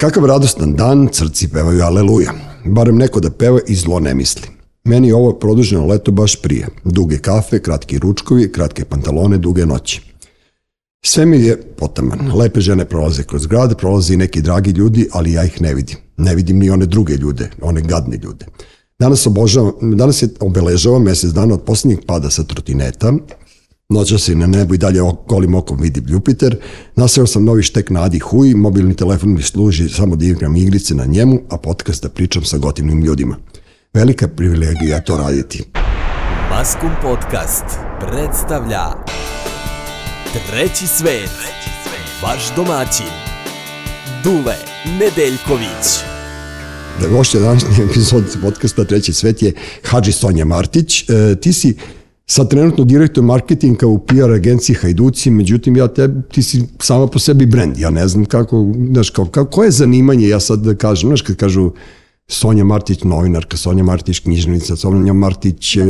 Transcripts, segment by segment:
Kakav radostan dan, crci pevaju aleluja. Barem neko da peva i zlo ne misli. Meni ovo produženo leto baš prije. Duge kafe, kratki ručkovi, kratke pantalone, duge noći. Sve mi je potaman. Lepe žene prolaze kroz grad, prolaze i neki dragi ljudi, ali ja ih ne vidim. Ne vidim ni one druge ljude, one gadne ljude. Danas, obožavam, danas je obeležava mesec dana od poslednjeg pada sa trotineta, Noća se na nebu i dalje golim okom vidim Jupiter. Naseo sam novi štek na Adi Hui, mobilni telefon mi služi samo da igram igrice na njemu, a podcast da pričam sa gotivnim ljudima. Velika privilegija to raditi. Maskum Podcast predstavlja Treći svet, vaš domaćin, Dule Nedeljković. Da gošća današnje epizod podcasta Treći svet je Hadži Sonja Martić. E, ti si sad trenutno direktor marketinga u PR agenciji Hajduci, međutim ja te, ti si sama po sebi brand, ja ne znam kako, znaš, kao, kako je zanimanje, ja sad da kažem, znaš kad kažu Sonja Martić, novinarka, Sonja Martić, knjižnica, Sonja Martić e,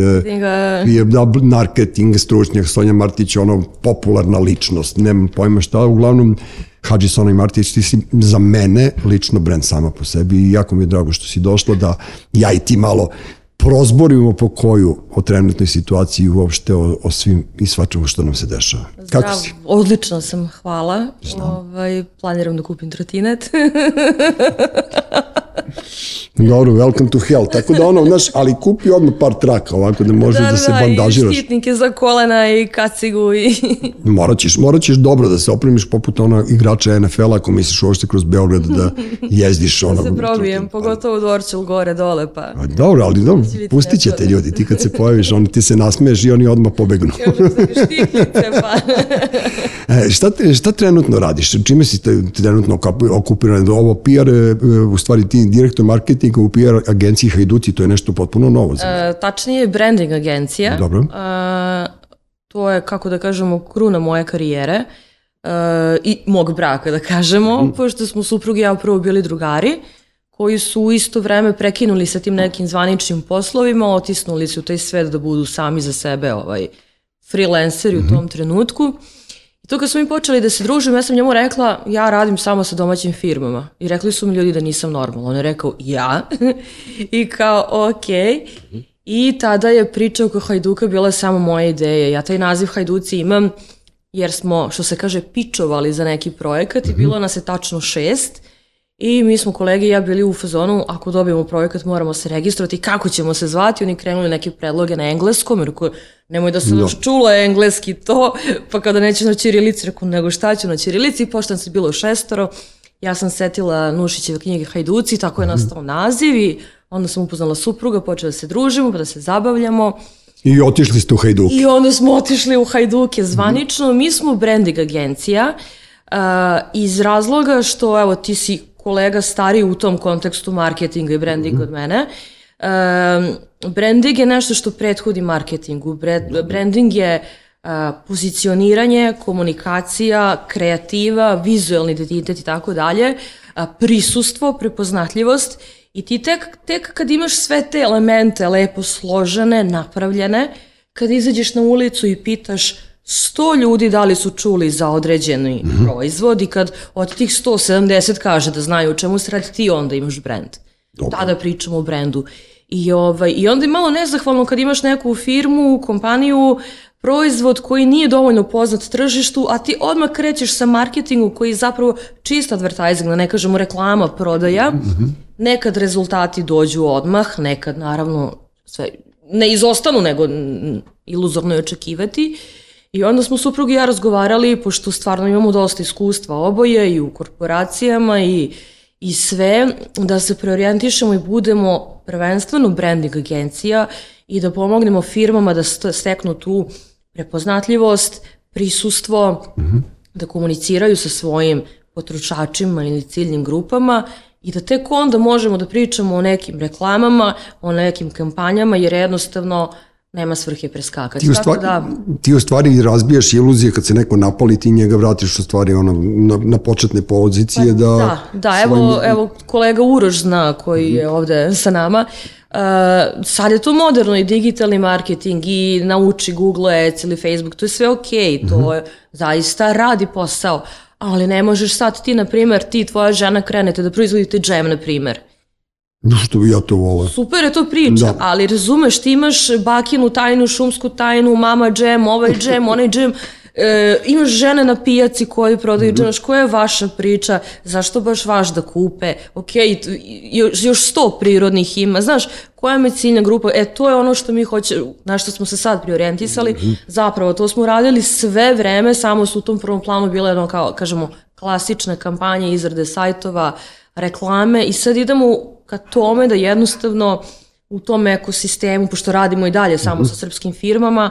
je da, marketing stručnjak, Sonja Martić ono popularna ličnost, nemam pojma šta, uglavnom Hadži Sonja Martić, ti si za mene lično brend sama po sebi i jako mi je drago što si došla da ja i ti malo prozborimo po koju o trenutnoj situaciji i uopšte o, o svim i svačemu što nam se dešava. Zdravo, Kako si? Odlično sam, hvala. Ovaj, planiram da kupim trotinet. Dobro, welcome to hell. Tako da ono, znaš, ali kupi odmah par traka ovako da možeš da, da, da se bandažiraš. Da, i štitnike za kolena i kacigu i... morat, ćeš, morat ćeš dobro da se opremiš poput ona igrača NFL-a ako misliš uopšte kroz Beograd da jezdiš ono... Da se probijem, pogotovo u Dorčel gore dole pa... A, dobro, ali dobro, pustit će te ljudi. Ti kad se pojaviš, oni ti se nasmeješ i oni odmah pobegnu. Štikljice pa... e, šta, te, šta trenutno radiš? Čime si te, trenutno okupiran? Ovo PR, e, u stvari ti direktor marketinga u PR agenciji Hajduci, to je nešto potpuno novo za e, Tačnije branding agencija. Dobro. E, to je, kako da kažemo, kruna moje karijere e, i mog braka, da kažemo, mm. pošto smo suprugi ja prvo bili drugari, koji su u isto vreme prekinuli sa tim nekim zvaničnim poslovima, otisnuli se u taj svet da budu sami za sebe ovaj, freelanceri mm -hmm. u tom trenutku. To kad smo mi počeli da se družimo, ja sam njemu rekla, ja radim samo sa domaćim firmama. I rekli su mi ljudi da nisam normalna. On je rekao, ja? I kao, okej. Okay. I tada je priča oko Hajduka bila samo moja ideja. Ja taj naziv Hajduci imam jer smo, što se kaže, pičovali za neki projekat i bilo nas je tačno šest. I mi smo kolege i ja bili u fazonu, ako dobijemo projekat moramo se registrovati, kako ćemo se zvati, oni krenuli neke predloge na engleskom, jer nemoj da se no. čulo engleski to, pa kada nećeš na Čirilici, rekao, nego šta ću na Čirilici, pošto nam se bilo šestoro, ja sam setila Nušićeve knjige Hajduci, tako je mhm. nastao naziv i onda sam upoznala supruga, počela da se družimo, pa da se zabavljamo. I otišli ste u Hajduke. I onda smo otišli u Hajduke zvanično. Mi smo branding agencija uh, iz razloga što, evo, ti si kolega stariji u tom kontekstu marketinga i brandinga mm -hmm. od mene. Um, branding je nešto što prethodi marketingu. Branding je pozicioniranje, komunikacija, kreativa, vizualni identitet i tako dalje, prisustvo, prepoznatljivost i ti tek, tek kad imaš sve te elemente lepo složene, napravljene, kad izađeš na ulicu i pitaš 100 ljudi da li su čuli za određeni mm -hmm. proizvod i kad od tih 170 kaže da znaju o čemu se radi, ti onda imaš brend. Dobro. Tada pričamo o brendu. I, ovaj, I onda je malo nezahvalno kad imaš neku firmu, kompaniju, proizvod koji nije dovoljno poznat tržištu, a ti odmah krećeš sa marketingom koji je zapravo čist advertising, da ne kažemo reklama, prodaja. Mm -hmm. Nekad rezultati dođu odmah, nekad naravno sve ne izostanu, nego iluzorno je očekivati. I onda smo suprug i ja razgovarali, pošto stvarno imamo dosta iskustva oboje i u korporacijama i, i sve, da se preorijentišemo i budemo prvenstveno branding agencija i da pomognemo firmama da steknu tu prepoznatljivost, prisustvo, mm -hmm. da komuniciraju sa svojim potrošačima ili ciljnim grupama i da tek onda možemo da pričamo o nekim reklamama, o nekim kampanjama, jer jednostavno nema svrhe preskakati. Ti u, stvari, da... ti u stvari razbijaš iluzije kad se neko napali, ti njega vratiš u stvari ono, na, na početne pozicije. Pa, da, da, da svojim... evo, evo kolega Uroš zna koji je ovde sa nama. Uh, sad je to moderno i digitalni marketing i nauči Google Ads ili Facebook, to je sve okej, okay, to mm -hmm. zaista radi posao, ali ne možeš sad ti, na primer, ti tvoja žena krenete da proizvodite džem, na primer. Što bi ja to volao. Super je to priča, Da. ali razumeš, ti imaš bakinu tajnu, šumsku tajnu, mama džem, ovaj džem, onaj džem, e, imaš žene na pijaci koji prodaju džem, znaš, koja je vaša priča, zašto baš vaš da kupe, ok, još, još sto prirodnih ima, znaš, koja je ciljna grupa, e, to je ono što mi hoće, na što smo se sad priorijentisali, zapravo, to smo radili sve vreme, samo su u tom prvom planu bile, ono, kao, kažemo, klasične kampanje izrade sajtova, reklame i sad idemo ka tome da jednostavno u tom ekosistemu, pošto radimo i dalje samo sa srpskim firmama, a,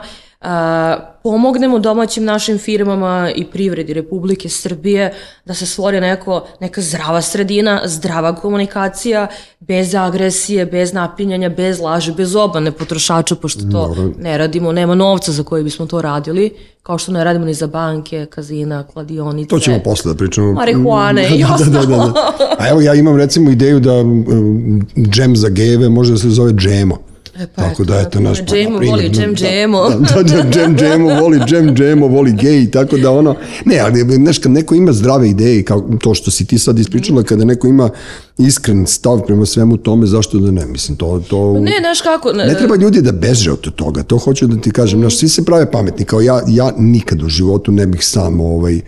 pomognemo domaćim našim firmama i privredi Republike Srbije da se stvori neko, neka zdrava sredina, zdrava komunikacija, bez agresije, bez napinjanja, bez laži, bez obmane potrošača, pošto to ne radimo, nema novca za koje bismo to radili, kao što ne radimo ni za banke, kazina, kladionice. To ćemo posle da pričamo. Marihuane i da, da, da, da, ostalo. da. A evo ja imam recimo ideju da um, džem za gejeve može da se zove džemo. E, pa Tako da eto naš pa, na Džemo primjer, voli džem džemo. Da, da, da, džem džemo voli džem džemo voli gej tako da ono ne ali znaš kad neko ima zdrave ideje kao to što si ti sad ispričala kada neko ima iskren stav prema svemu tome zašto da ne mislim to to Ne, znaš kako... Ne treba ljudi da beže od toga, to hoću da ti kažem, znaš, svi se prave pametni, kao ja, ja nikad u životu ne bih sam, ovaj,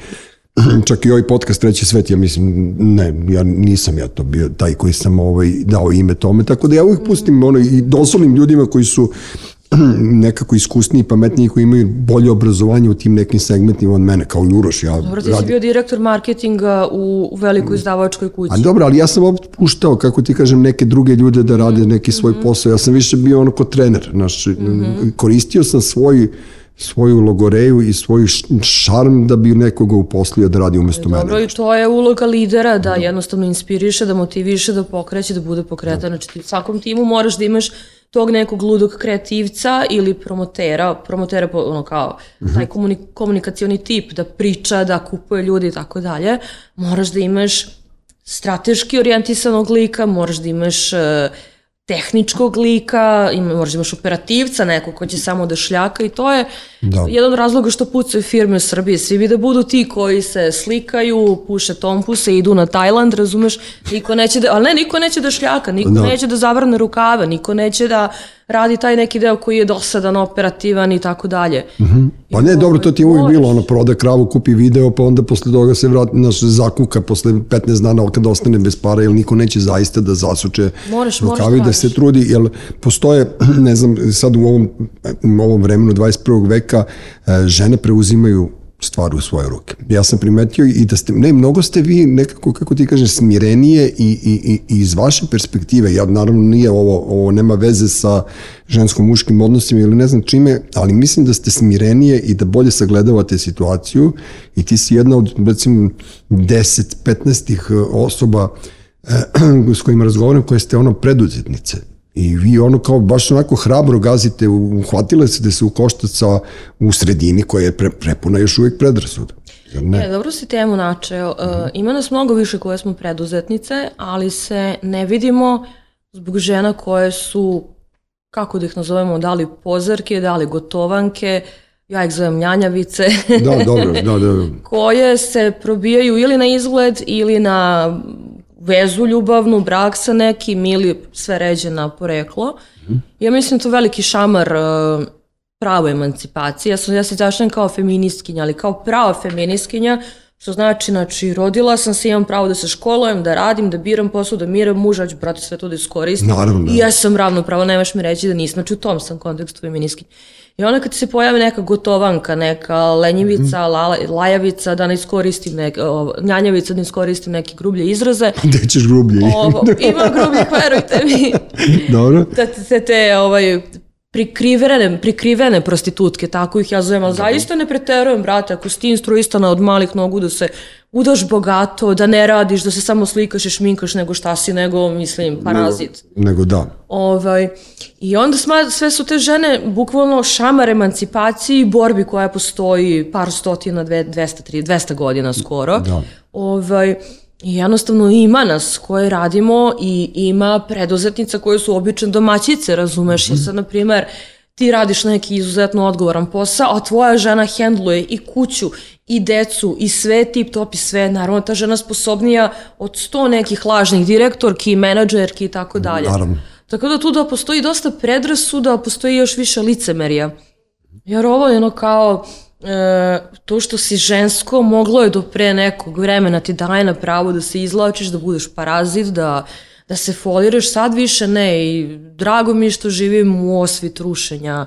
čak i ovaj podcast Treći svet, ja mislim, ne, ja nisam ja to bio taj koji sam ovaj, dao ime tome, tako da ja uvijek pustim ono, i dozvolim ljudima koji su nekako iskusniji, pametniji, koji imaju bolje obrazovanje u tim nekim segmentima od mene, kao i Uroš. Ja Dobro, ti si radim- bio direktor marketinga u, velikoj izdavačkoj kući. A dobro, ali ja sam opet puštao, kako ti kažem, neke druge ljude da rade neki svoj posao. Ja sam više bio ono ko trener. Znaš, Koristio sam svoj, svoju logoreju i svoj šarm da bi nekoga uposlio da radi umesto Dobro, mene. i to je uloga lidera da jednostavno inspiriše, da motiviše, da pokreće, da bude pokretan. Znači ti u svakom timu moraš da imaš tog nekog ludog kreativca ili promotera, promotera ono kao taj komuni, komunikacioni tip da priča, da kupuje ljudi i tako dalje. Moraš da imaš strateški orijentisanog lika, moraš da imaš e, tehničkog lika, ima, moraš da imaš operativca, neko ko će samo da šljaka i to je Da. jedan od razloga što pucaju firme u Srbiji. Svi bi da budu ti koji se slikaju, puše tompuse, idu na Tajland, razumeš? Niko neće da, ali ne, niko neće da šljaka, niko Da. neće da zavrne rukave, niko neće da radi taj neki deo koji je dosadan, operativan i tako dalje. Pa ne, dobro, to ti je uvijek bilo, ono, proda kravu, kupi video, pa onda posle toga se vrati, naš zakuka posle 15 dana kad ostane bez para, jer niko neće zaista da zasuče Moraš- moraš rukavi, da da se trudi, jer postoje, ne znam, sad u ovom, u ovom vremenu 21. veka e, žene preuzimaju stvar u svoje ruke. Ja sam primetio i da ste, ne, mnogo ste vi nekako, kako ti kažeš, smirenije i, i, i, iz vaše perspektive, ja naravno nije ovo, ovo nema veze sa žensko-muškim odnosima ili ne znam čime, ali mislim da ste smirenije i da bolje sagledavate situaciju i ti si jedna od, recimo, 10-15 osoba e, s kojima razgovaram, koje ste ono preduzetnice. I vi ono kao baš onako hrabro gazite, uhvatile se da se u koštac sa u sredini koja je pre, prepuna još uvijek predrasuda. Ne? E, dobro si temu načeo. E, ima nas mnogo više koje smo preduzetnice, ali se ne vidimo zbog žena koje su, kako da ih nazovemo, da li pozarke, da li gotovanke, ja ih zovem njanjavice, Da, dobro, da, da. koje se probijaju ili na izgled ili na vezu ljubavnu, brak sa nekim ili sve ređe na poreklo. Ja mislim da to veliki šamar e, pravo emancipacije. Ja, sam, ja se izjašnjam kao feministkinja, ali kao prava feministkinja, što znači, znači, rodila sam se, imam pravo da se školujem, da radim, da biram posao, da miram muža, ću, brate, sve to da iskoristim. Naravno, da. I ja sam ravnopravo, nemaš mi reći da nisam. Znači, u tom sam kontekstu feministkinja. I onda kad se pojavi neka gotovanka, neka lenjivica, Mhm. la, lajavica, da ne iskoristim neke, o, njanjavica, da ne iskoristim neke grublje izraze, Gde ćeš grublje? ovo, ima grubljih, verujte mi, Dobro. da te, te, te ovaj, prikrivene, prikrivene prostitutke, tako ih ja zovem, ali zaista ne preterujem, brate, ako si ti instruistana od malih nogu da se udaš bogato, da ne radiš, da se samo slikaš i šminkaš, nego šta si, nego, mislim, parazit. Nego da. Ovaj, I onda sma, sve su te žene bukvalno šamar emancipaciji i borbi koja postoji par stotina, dve, 200, 300, 200 godina skoro. Da. Ovaj, I jednostavno ima nas koje radimo i ima preduzetnica koje su obične domaćice, razumeš? Jer sad, na primer, ti radiš neki izuzetno odgovoran posao, a tvoja žena hendluje i kuću, i decu, i sve tip top i sve, naravno ta žena sposobnija od sto nekih lažnih direktorki, menadžerki i tako dalje. Naravno. Tako da tu da postoji dosta predrasuda, postoji još više licemerija. Jer ovo je ono kao, e, to što si žensko moglo je do pre nekog vremena ti daje na pravo da se izlačiš, da budeš parazit, da, da se foliraš, sad više ne i drago mi je što živim u osvit rušenja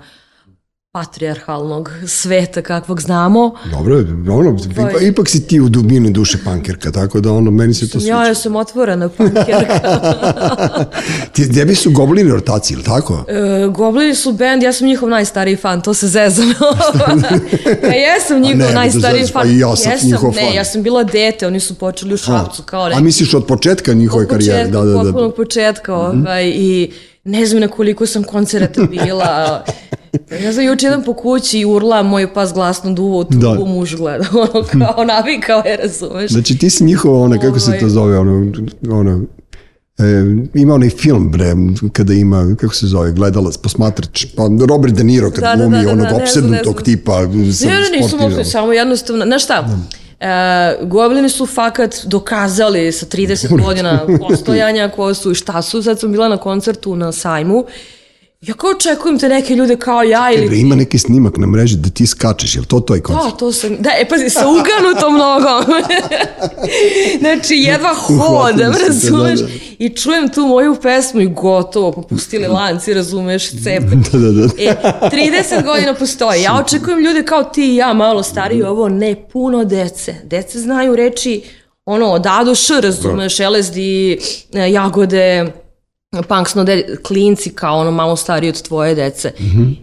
patrijarhalnog sveta kakvog znamo. Dobro, ono, ipak, ipak si ti u dubini duše pankirka, tako da ono, meni se to sviđa. Ja, ja sam otvorena pankirka. ti, tebi su goblini ortaci, ili tako? E, goblini su band, ja sam njihov najstariji fan, to se zezam. ja jesam njihov ne, najstariji fan. Pa i ja sam jesam, njihov ne, fan. ja sam bila dete, oni su počeli u Šapcu kao neki. A misliš od početka njihove Od karijere? Da, da, da. potpunog početka, ovaj, i ne znam na koliko sam koncerata bila. Ne znam, juče jedan po kući i urla, moj pas glasno duvo u Da. tubu, muž gleda, ono kao navikao je, razumeš? Znači ti si njihova, ona, kako se to Ovaj. zove, ono, ono, E, ima onaj film, bre, kada ima, kako se zove, gledalac, posmatrač, pa Robert De Niro kad Da, da, glumi da, da, onog da, znam. tipa Ne, ne, sportivnom. uopšte, samo jednostavno, znaš šta, e, goblini su fakat dokazali sa 30 godina postojanja ko su i šta su, sad sam bila na koncertu na sajmu, ja kao očekujem te neke ljude kao ja ili Bre, ima neki snimak na mreži da ti skačeš, jel to toj koncert? Da, to sam, da, e pazi, sa uganutom nogom. znači, jedva hodam, da, razumeš? da. I čujem tu moju pesmu i gotovo, popustili lanci, razumeš, cepe. Da, da, da. E, 30 godina postoji. Ja očekujem ljude kao ti i ja, malo stariji, ovo ne puno dece. Dece znaju reči ono, od A do Š, razumeš, LSD, e, jagode, punk snode, klinci kao ono malo stariji od tvoje dece.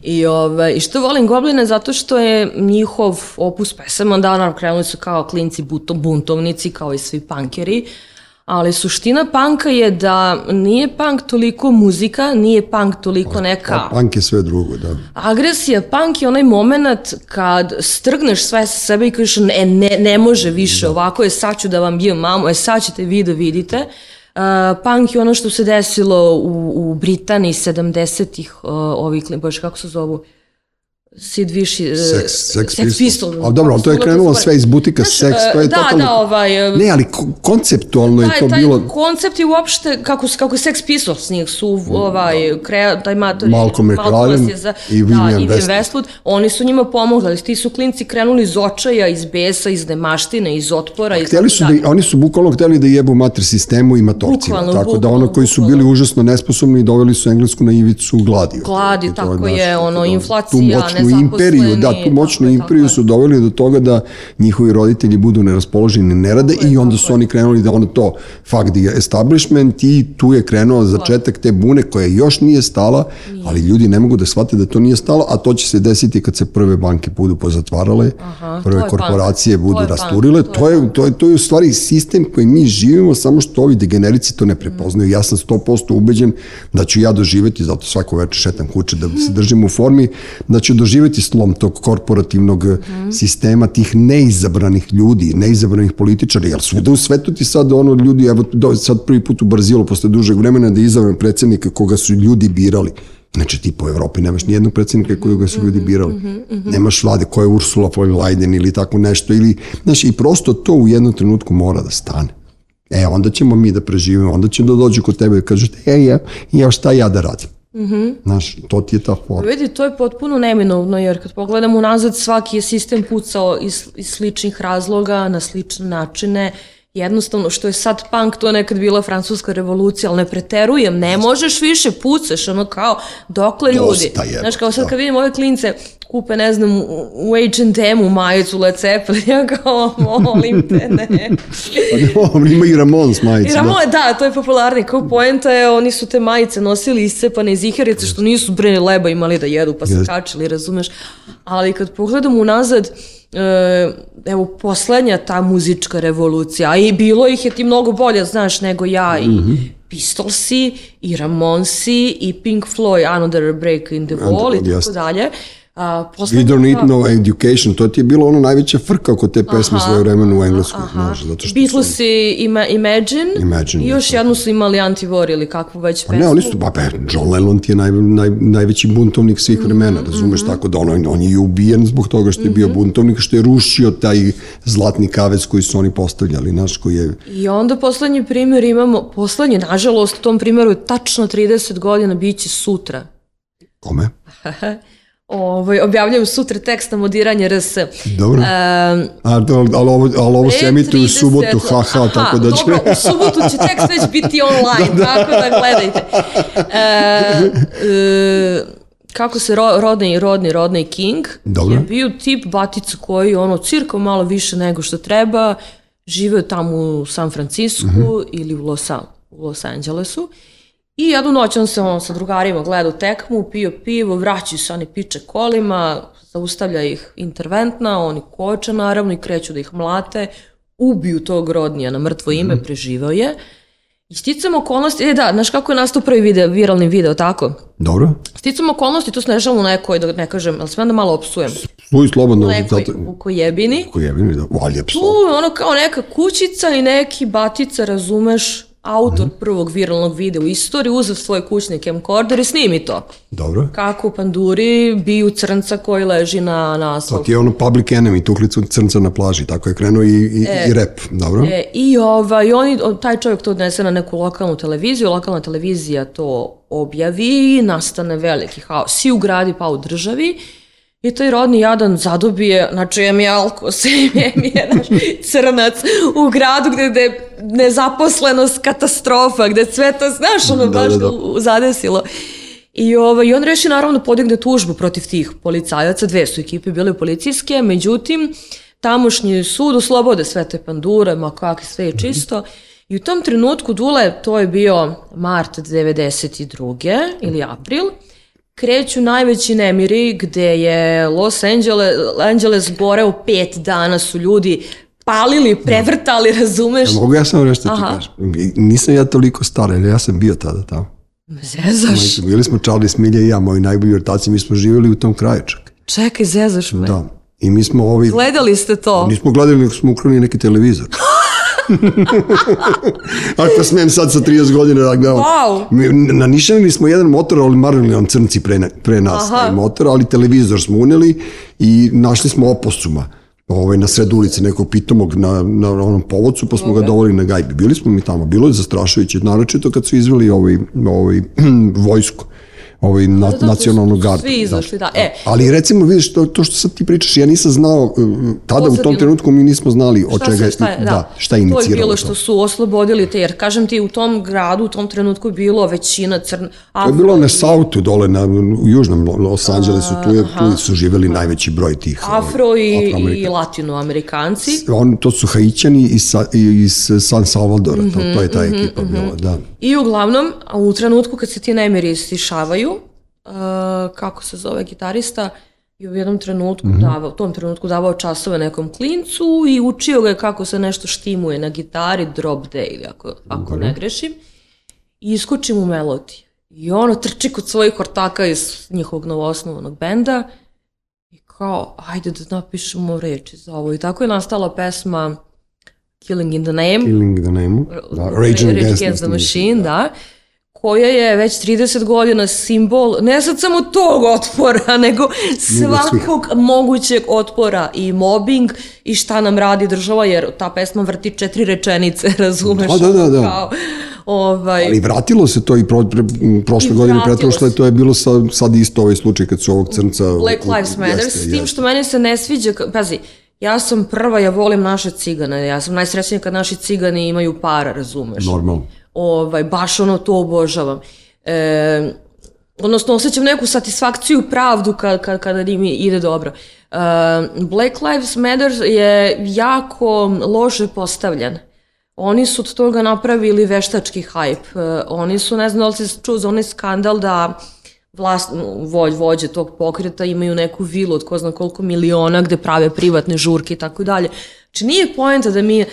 I, ove, I što volim Gobline zato što je njihov opus pesama, da, naravno, krenuli su kao klinci buto, buntovnici, kao i svi punkeri, ali suština panka je da nije punk toliko muzika, nije punk toliko neka A punk je sve drugo, da. Agresija, punk je onaj moment kad strgneš sve sa sebe i kažeš ne, ne, ne može više ovako, je sad ću da vam bijem mamo, je sad ćete vi da vidite. Uh, punk je ono što se desilo u, u Britaniji 70-ih, uh, ovi, klin- bože, kako se zovu? Sid Viši... uh, Sex, sex, Sex Pistols. A dobro, ali to je krenulo sve iz butika Znaš, seks, to je da, totalno... Da, ovaj... uh, Ne, ali ko- konceptualno je taj, to taj bilo... koncept je uopšte, kako, kako je Sex Pistols, njih su ovaj, krea, taj mator, Malcolm je za, i da, Vivian i Westwood. Westwood, oni su njima pomogli, ti su klinci krenuli iz očaja, iz besa, iz nemaštine, iz otpora. iz Hteli su da, oni su bukvalno hteli da jebu mater sistemu i matorcima, Bukvalno, tako da ono bukvalno, koji su bukvalno. bili užasno nesposobni doveli su Englesku na ivicu gladi. Gladi, To tako je, ono, da, inflacija, moćnu imperiju, da, tu moćnu tako imperiju tako su doveli do toga da njihovi roditelji budu neraspoloženi, ne rade i onda su oni krenuli da ono to fuck the establishment i tu je krenuo začetak te bune koja još nije stala, ali ljudi ne mogu da shvate da to nije stalo, a to će se desiti kad se prve banke budu pozatvarale, Aha, prve korporacije punk. budu To je punk, rasturile, to je to je, to je, to je u stvari sistem koji mi živimo, samo što ovi degenerici to ne prepoznaju. Ja sam 100% ubeđen da ću ja doživeti, zato svako večer šetam kuće da se držim u formi, da ću doživeti slom tog korporativnog sistema, tih neizabranih ljudi, neizabranih političara, jer svuda u svetu ti sad ono ljudi, evo do, sad prvi put u Brazilu posle dužeg vremena da je izabran predsjednika koga su ljudi birali. Znači ti po Evropi nemaš ni jednog predsjednika kojega su ljudi birali. Nemaš vlade koja je Ursula von Leyen ili tako nešto. Ili, znači, I prosto to u jednom trenutku mora da stane. E, onda ćemo mi da preživimo, onda će da dođu kod tebe i kažu, ej, ja, ja šta ja da radim? Znaš, to ti je ta forma. Vidi, to je potpuno neminovno, jer kad pogledamo unazad, svaki je sistem pucao iz, iz sličnih razloga, na slične načine, jednostavno, što je sad punk, to je nekad bila francuska revolucija, ali ne preterujem, ne možeš više, pucaš, ono kao, dokle ljudi. Dosta Znaš, kao sad da. kad vidim ove klince, kupe, ne znam, u- H&M-u majicu Led Zeppelin, ja kao, molim te, ne. Dobro, ima i Ramons majice. I Ramon, da, to je popularni. Kao poenta je, oni su te majice nosili iscepane iz iherice, što nisu bre leba imali da jedu, pa se kačili, razumeš? Ali kad pogledam unazad, e, evo, poslednja ta muzička revolucija, a i bilo ih je ti mnogo bolje, znaš, nego ja i Mhm. Pistolsi, i Ramonsi, i Pink Floyd, Another Break in the Wall, i tako dalje. A, We poslednja don't need no education, to ti je bilo ono najveća frka oko te pesme svoje vremena u engleskoj, znaš, zato što su- Beatles i ima, Imagine, Imagine, i još jednu su imali Anti-War ili kakvu već Pa pesmu. ne, oni su, pa, pa John Lennon ti je naj, naj, najveći buntovnik svih Mhm, vremena, razumeš, tako da on, on je i ubijen zbog toga što je bio buntovnik, što je rušio taj zlatni kavec koji su oni postavljali, znaš, koji je, I onda poslednji primjer imamo, poslednji, nažalost, u tom primjeru je tačno 30 godina, bit će sutra. kome? Ovaj, objavljaju sutra tekst na modiranje RS. Dobro. Um, A, to, ali, ovo, ali ovo se Pre emituje u 30 subotu, haha, Aha, tako da će... Dobro, u subotu će tekst već biti online, tako da gledajte. E, e, kako se ro, Rodney, Rodney, Rodney King Dobro. je bio tip batica koji ono cirka malo više nego što treba, živeo tamo u San Francisku Mhm. ili u Los, u Los Angelesu. I jednu noć on se on sa drugarima gledao tekmu, pio pivo, vraćaju se oni piče kolima, zaustavlja ih interventna, oni koče naravno i kreću da ih mlate, ubiju tog rodnija na mrtvo ime, Mhm. preživao je. I sticam okolnosti, e da, znaš kako je nastao prvi video, viralni video, tako? Dobro, Sticam okolnosti, tu se želim u nekoj, da ne kažem, ali smem da malo opsujem, sluj slobodno, u nekoj, zato, u kojebini, koji je, da, valje tu pso. je ono kao neka kućica i neki batica, razumeš, autor prvog viralnog videa u istoriji, uzeo svoj kućni camcorder i snimi to. Dobro. Kako u panduri biju crnca koji leži na, na To asfaltu. ti je ono public enemy, tuklicu crnca na plaži, tako je krenuo i, i, i rep, dobro? E, I ovaj, oni, taj čovjek to odnese na neku lokalnu televiziju, lokalna televizija to objavi i nastane veliki haos. I u gradi pa u državi. I taj rodni jadan zadobije, znači em je alkos, em je naš crnac u gradu gde, gde je nezaposlenost katastrofa, gde sve to, znaš, ono Da, baš da, da. zadesilo. I, ovaj, I on reši naravno podigne tužbu protiv tih policajaca, dve su ekipe bile policijske, međutim, tamošnji sud oslobode sve te pandure, ma kakve sve je čisto. I u tom trenutku, Dule, to je bio mart 92. ili april, kreću najveći nemiri gde je Los Angeles, Angeles goreo pet dana su ljudi palili, prevrtali, razumeš? Mogu ja samo nešto ti Aha. kažem? Nisam ja toliko star, ja sam bio tada tamo. Zezaš? Majke, bili smo Charlie Smilja i ja, moji najbolji ortaci, mi smo živjeli u tom kraju čak. Čekaj, zezaš me. Da. I mi smo ovi... Gledali ste to? Nismo gledali, nego smo ukrali neki televizor. Ako smem sad sa 30 godina da gledam. Wow. Mi, nanišali smo jedan motor, ali marili nam crnci pre, pre nas Aha. taj motor, ali televizor smo uneli i našli smo oposuma ovaj, na sred ulice nekog pitomog na, na onom povodcu, pa smo ga dovoli na gajbi. Bili smo mi tamo, bilo je zastrašujuće, naročito kad su izveli ovaj, ovaj, vojsku ovaj na, da, nacionalnu gardu. svi izašli, da. E. Ali recimo, vidiš, to, to što sad ti pričaš, ja nisam znao, uh, tada u tom trenutku mi nismo znali od Šta čega se, šta je, da. šta je To je iniciralo bilo što su oslobodili te, jer kažem ti, u tom gradu, u tom trenutku je bilo većina crna... To je bilo na Sautu dole, na, u južnom Los Angelesu, tu, je, tu su živeli najveći broj tih ovaj, Afro i, i Afroamerikanaca. latinoamerikanci. On, to su Haićani iz, iz San Salvadora, to, to je ta Mhm, ekipa bila, da. I uglavnom, u trenutku kad se ti nemiri stišavaju, uh, kako se zove gitarista, je u jednom trenutku davao, u tom trenutku davao časove nekom klincu i učio ga je kako se nešto štimuje na gitari, drop D ili ako, ako ne grešim. I iskoči mu melodija. I ono trči kod svojih ortaka iz njihovog novoosnovanog benda i kao, ajde da napišemo reči za ovo. I tako je nastala pesma Killing in the Name. Killing the Name, da, Rage Against, the Machine, da. Koja je već 30 godina simbol ne sad samo tog otpora, nego svakog mogućeg otpora i mobbing i šta nam radi država, jer ta pesma vrti četiri rečenice, razumeš? Da, da, da, da. Kao, ovaj, Ali vratilo se to i pro, pre, prošle I godine, pretprošle, to je bilo sad, sad isto ovaj slučaj kad su ovog crnca... Black Lives Matter, jeste, s tim jeste. što meni se ne sviđa, pazi, ja sam prva, ja volim naše cigane, ja sam najsrećnija kad naši cigani imaju para, razumeš? Normalno. Ovaj, baš ono to obožavam. E, odnosno, osjećam neku satisfakciju i pravdu kad, kad, kada mi ide dobro. E, Black Lives Matter je jako loše postavljen. Oni su od toga napravili veštački hype. E, oni su, ne znam da li si čuo za onaj skandal da vlast, vođ, vođe tog pokreta imaju neku vilu od ko zna koliko miliona gde prave privatne žurke i tako dalje. Znači nije poenta da mi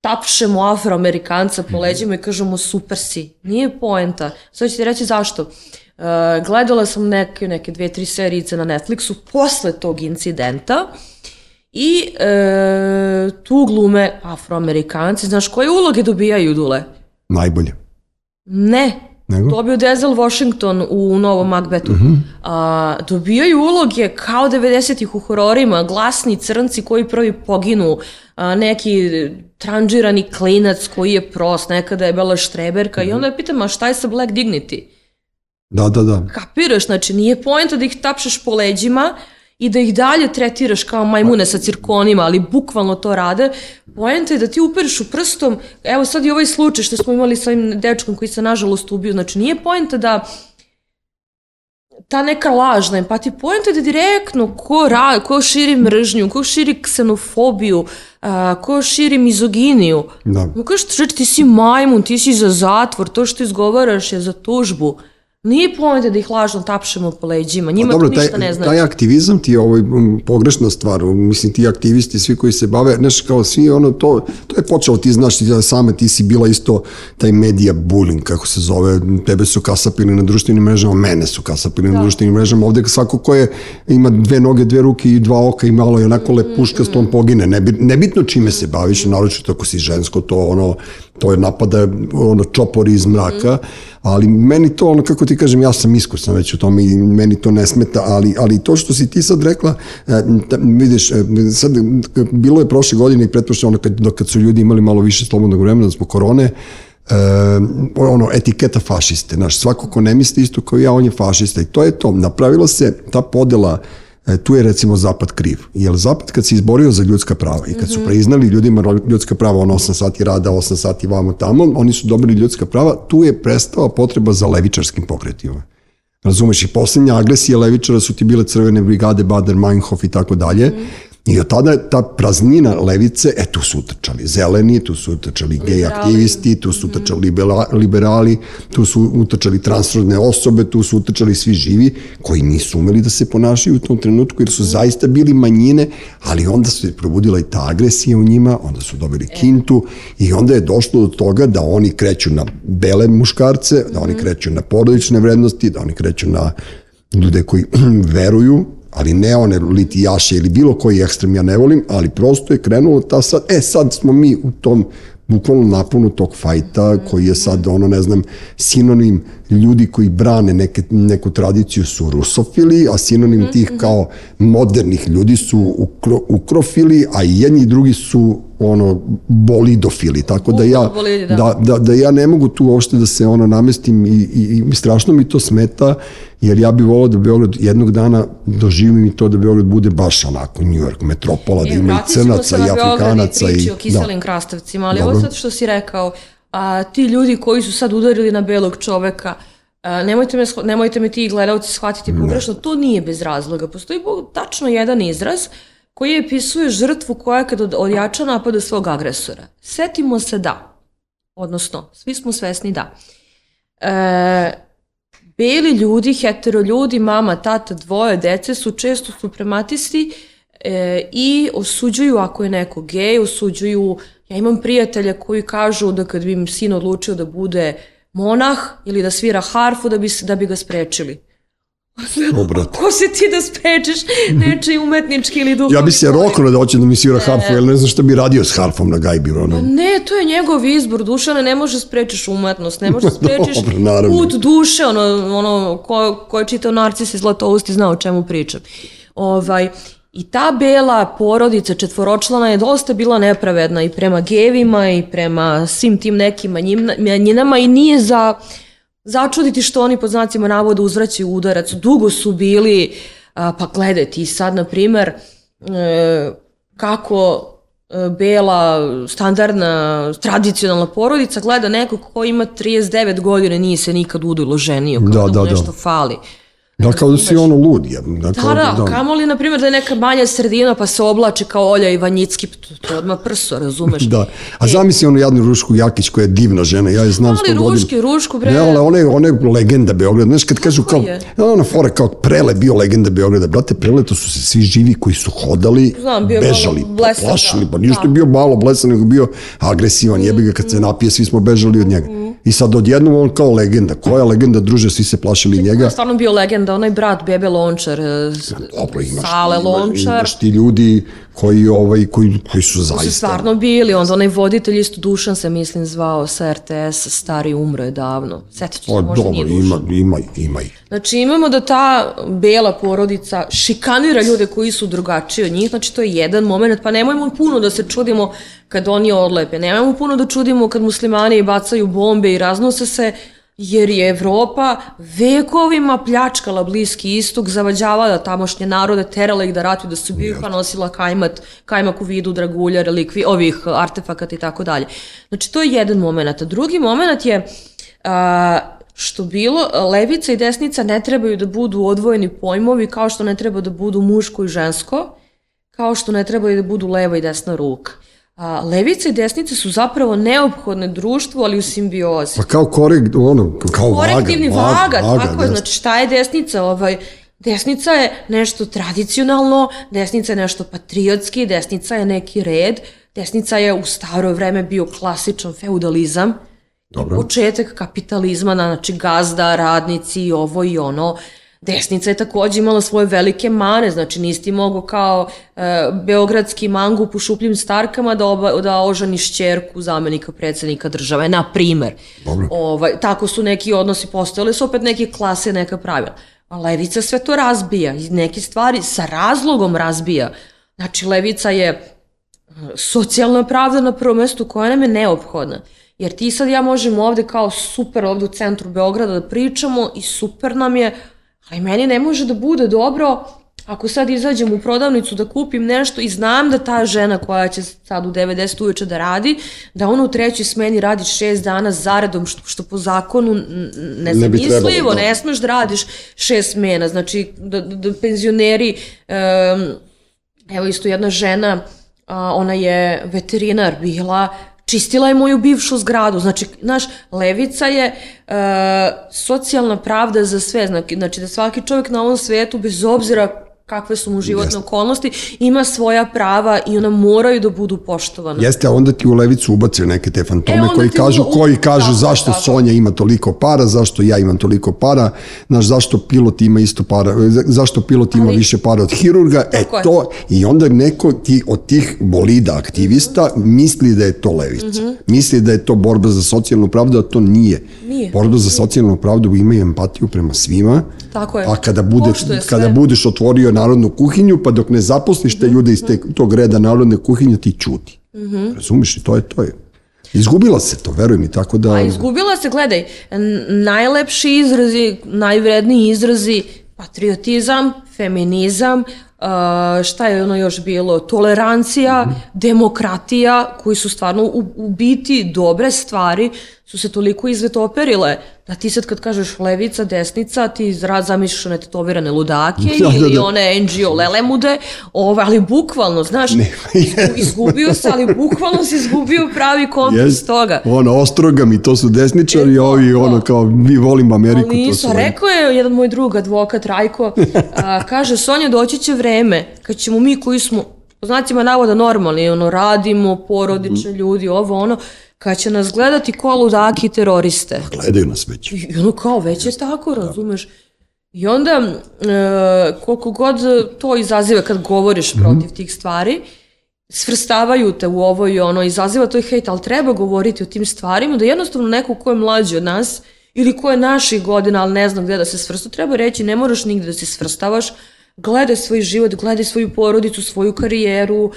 tapšemo afroamerikanca po leđima i kažemo super si. Nije poenta. Sad ću ti reći zašto. Uh, gledala sam neke, neke dve, tri serijice na Netflixu posle tog incidenta i e, tu glume afroamerikanci. Znaš, koje uloge dobijaju, Dule? Najbolje. Ne, Nego? Dobio Denzel Washington u novom Macbethu. Uh -huh. A, dobijaju uloge kao 90-ih u hororima, glasni crnci koji prvi poginu, a, neki tranžirani klinac koji je prost, nekada je bela štreberka uh -huh. i onda je pitam, a šta je sa Black Dignity? Da, da, da. Kapiraš, znači nije pojenta da ih tapšeš po leđima, i da ih dalje tretiraš kao majmune sa cirkonima, ali bukvalno to rade, pojenta je da ti uperiš u prstom, evo sad i ovaj slučaj što smo imali sa ovim dečkom koji se nažalost ubio, znači nije pojenta da ta neka lažna empatija, pojenta je da direktno ko, ra, ko širi mržnju, ko širi ksenofobiju, a, ko širi mizoginiju. Da. Kažeš, ti si majmun, ti si za zatvor, to što izgovaraš je za tužbu. Nije pojenta da ih lažno tapšemo po leđima, njima dobro, to ništa taj, ne znači. Taj aktivizam ti je ovaj, pogrešna stvar, mislim ti aktivisti, svi koji se bave, znaš kao svi ono, to, to je počelo, ti znaš, ti same ti si bila isto taj media bullying, kako se zove, tebe su kasapili na društvenim mrežama, mene su kasapili da. na društvenim mrežama, ovde svako ko je, ima dve noge, dve ruke i dva oka i malo je onako lepuškastom mm, pogine, nebitno čime se baviš, naročito ako si žensko, to ono, to je napada ono čopori iz mraka, mm. ali meni to ono kako ti kažem ja sam iskusan već u tome i meni to ne smeta, ali ali to što si ti sad rekla, e, vidiš, e, sad bilo je prošle godine i pretpostavljam ono kad, kad su ljudi imali malo više slobodnog vremena zbog korone, e, ono, etiketa fašiste, znaš, svako ko ne misli isto kao ja, on je fašista i to je to, napravila se ta podela E, tu je recimo Zapad kriv. Jer Zapad kad se izborio za ljudska prava i kad su mhm. priznali ljudima ljudska prava, on 8 sati rada, 8 sati vamo tamo, oni su dobili ljudska prava, tu je prestala potreba za levičarskim pokretima. Razumeš, i poslednja agresija levičara su ti bile crvene brigade, Bader, Meinhof i tako dalje, mhm. I od tada ta praznina levice, e tu su utrčali zeleni, tu su utrčali gej aktivisti, tu su utrčali liberali, tu su utrčali transrodne osobe, tu su utrčali svi živi koji nisu umeli da se ponašaju u tom trenutku jer su zaista bili manjine, ali onda se probudila i ta agresija u njima, onda su dobili e. kintu i onda je došlo do toga da oni kreću na bele muškarce, da oni mhm. kreću na porodične vrednosti, da oni kreću na ljude koji veruju ali ne one litijaše ili bilo koji ekstrem ja ne volim, ali prosto je krenulo ta sad, e sad smo mi u tom bukvalno naponu tog fajta koji je sad ono ne znam sinonim ljudi koji brane neke, neku tradiciju su rusofili, a sinonim tih kao modernih ljudi su ukro, ukrofili, a i jedni i drugi su ono bolidofili, tako da ja da. da. Da, da ja ne mogu tu uopšte da se ono namestim i, i, i strašno mi to smeta jer ja bih volao da Beograd jednog dana doživim i to da Beograd bude baš onako New York metropola, da e, ima i crnaca i afrikanaca. i priči o kiselim da. krastavcima, ali Dobro. ovo sad što si rekao, a, ti ljudi koji su sad udarili na belog čoveka, a, nemojte, me, nemojte me ti gledalci shvatiti pogrešno, to nije bez razloga. Postoji tačno jedan izraz koji je pisuje žrtvu koja kad odjača napada svog agresora. Setimo se da, odnosno, svi smo svesni da. E, beli ljudi, hetero ljudi, mama, tata, dvoje dece su često suprematisti e, i osuđuju ako je neko gej, osuđuju, ja imam prijatelja koji kažu da kad bi im sin odlučio da bude monah ili da svira harfu da bi, da bi ga sprečili. Obrat. Ko se ti da sprečeš nečiji umetnički ili duhovni Ja bi se rokno da hoće da mi svira harfu, jer ne znam šta bi radio s harfom na gajbi. Ono. Pa ne, to je njegov izbor, Dušane, ne može sprečiš umetnost, ne može sprečiš Dobro, put duše, ono, ono ko, ko je čitao Narcis iz Zlatousti zna o čemu pričam. Ovaj, I ta bela porodica četvoročlana je dosta bila nepravedna i prema gevima i prema svim tim nekim manjinama i nije za začuditi što oni pod znacima navoda uzvraćaju udarac. Dugo su bili, pa gledaj ti sad, na primer, e, kako e, bela, standardna, tradicionalna porodica gleda nekog ko ima 39 godina nije se nikad udojilo ženio, kao da, da, da nešto da. fali. Da, kao da si ono lud. Ja, da, kao, Da, da, kamoli, na primjer, da je neka manja sredina pa se oblači kao Olja Ivanjicki, to, to je odmah prso, razumeš? Da. A zamisli onu jadnu Rušku Jakić koja je divna žena, ja je znam Ali sto godina. Ruški, Rušku, bre. Ne, ali ona je, ona je legenda Beograda. Znaš, kad kažu kao, je? ona fora kao Prele bio legenda Beograda. Brate, Prele to su se svi živi koji su hodali, Znam, bio bežali, blesav, plašili. da. Pa ništa Da. bio malo blesan, nego bio agresivan. Jebi ga kad se napije, svi smo bežali od njega. I sad odjednom on kao legenda. Koja legenda, druže, svi se plašili Ko je njega. stvarno bio legenda, onaj brat Bebe Lončar, e, s- Dobro, imaš, Sale imaš, Lončar. imaš ti ljudi koji, ovaj, koji, koji su su zaista... stvarno bili, onda onaj voditelj isto Dušan se mislim zvao sa RTS, stari umro je davno. Sjetit ću se, Pa možda dobro, nije Dušan. ima, ima, ima. Znači imamo da ta bela porodica šikanira ljude koji su drugačiji od njih, znači to je jedan moment, pa nemojmo puno da se čudimo kad oni odlepe, nemojmo puno da čudimo kad muslimani bacaju bombe i raznose se, jer je Evropa vekovima pljačkala Bliski istok, zavađavala tamošnje narode, terala ih da ratuju, da se ubiju, pa nosila kajmat, kajmak u vidu dragulja, relikvi, ovih artefakata i tako dalje. Znači to je jedan moment. Drugi moment je a, što bilo, levica i desnica ne trebaju da budu odvojeni pojmovi kao što ne treba da budu muško i žensko, kao što ne trebaju da budu leva i desna ruka. A, levica i desnica su zapravo neophodne društvu, ali u simbiozi. Pa kao korek, ono, kao vaga. Korektivni vaga, vaga, tako je, znači šta je desnica? Ovaj, desnica je nešto tradicionalno, desnica je nešto patriotski, desnica je neki red, desnica je u staro vreme bio klasičan feudalizam, Dobro. početak kapitalizma, znači gazda, radnici i ovo i ono. Desnica je takođe imala svoje velike mane, znači nisi ti mogao kao e, beogradski mangup u šupljim starkama da, oba, da oženiš čerku zamenika predsednika države, na primer. Dobro. Ovaj, tako su neki odnosi postojali, su opet neke klase, neka pravila. A levica sve to razbija i neke stvari sa razlogom razbija. Znači, levica je socijalna pravda na prvom mestu koja nam je neophodna. Jer ti sad ja možemo ovde kao super ovde u centru Beograda da pričamo i super nam je, ali meni ne može da bude dobro ako sad izađem u prodavnicu da kupim nešto i znam da ta žena koja će sad u 90 uveče da radi, da ona u trećoj smeni radi šest dana zaredom, što, što po zakonu n- n- Ne nezamislivo, da. ne smeš da radiš šest smena, znači da, da, da penzioneri, um, evo isto jedna žena, a, ona je veterinar bila, čistila je moju bivšu zgradu, znači, naš levica je e, socijalna pravda za sve, znači, znači da svaki čovjek na ovom svetu, bez obzira kakve su mu životne Jeste. okolnosti, ima svoja prava i ona moraju da budu poštovana. Jeste, a onda ti u levicu ubace neke te fantome E, koji kažu, u- koji kažu tako, zašto tako. Sonja ima toliko para, zašto ja imam toliko para, znaš, zašto pilot ima isto para, za- zašto pilot ima Ali- više para od hirurga, e Tako je. to, i onda neko ti, od tih bolida aktivista misli da je to levica. Misli da je to borba za socijalnu pravdu, a to nije. Nije. Borba za socijalnu pravdu ima empatiju prema svima, Tako je. a kada, bude, kada budeš otvorio narodnu kuhinju, pa dok ne zaposliš te ljude iz te, tog reda narodne kuhinje, ti čuti. Mhm. Razumiješ i to je to je. Izgubila se to, veruj mi, tako da... A izgubila se, gledaj, najlepši izrazi, najvredniji izrazi, patriotizam, feminizam, uh, šta je ono još bilo, tolerancija, Mhm. demokratija, koji su stvarno u, u biti dobre stvari, su se toliko izvetoperile, da ti sad kad kažeš levica, desnica, ti zamišljaš one tetovirane ludake Da, da, ili da. one NGO lelemude, ove, ali bukvalno, znaš, Ne, izgubio se, ali bukvalno si izgubio pravi kontekst Jest, toga. ono, ostrogami, to su desničari, E, ovi, to. ono, kao, mi volimo Ameriku, Ali nisu, rekao je jedan moj drug, advokat Rajko, a, kaže, Sonja, doći će vreme kad ćemo mi koji smo, po znacima navoda, normalni, ono, radimo, porodični ljudi, ovo, ono, kad će nas gledati ko ludaki i teroriste. Gledaju nas već. I ono kao, već je tako, razumeš? I onda, e, koliko god to izaziva kad govoriš protiv tih stvari, svrstavaju te u ovo i ono, izaziva to i hejt, ali treba govoriti o tim stvarima, da jednostavno neko ko je mlađi od nas, ili ko je naših godina, ali ne znam gde da se svrsta, treba reći, ne moraš nigde da se svrstavaš, gledaj svoj život, gledaj svoju porodicu, svoju karijeru,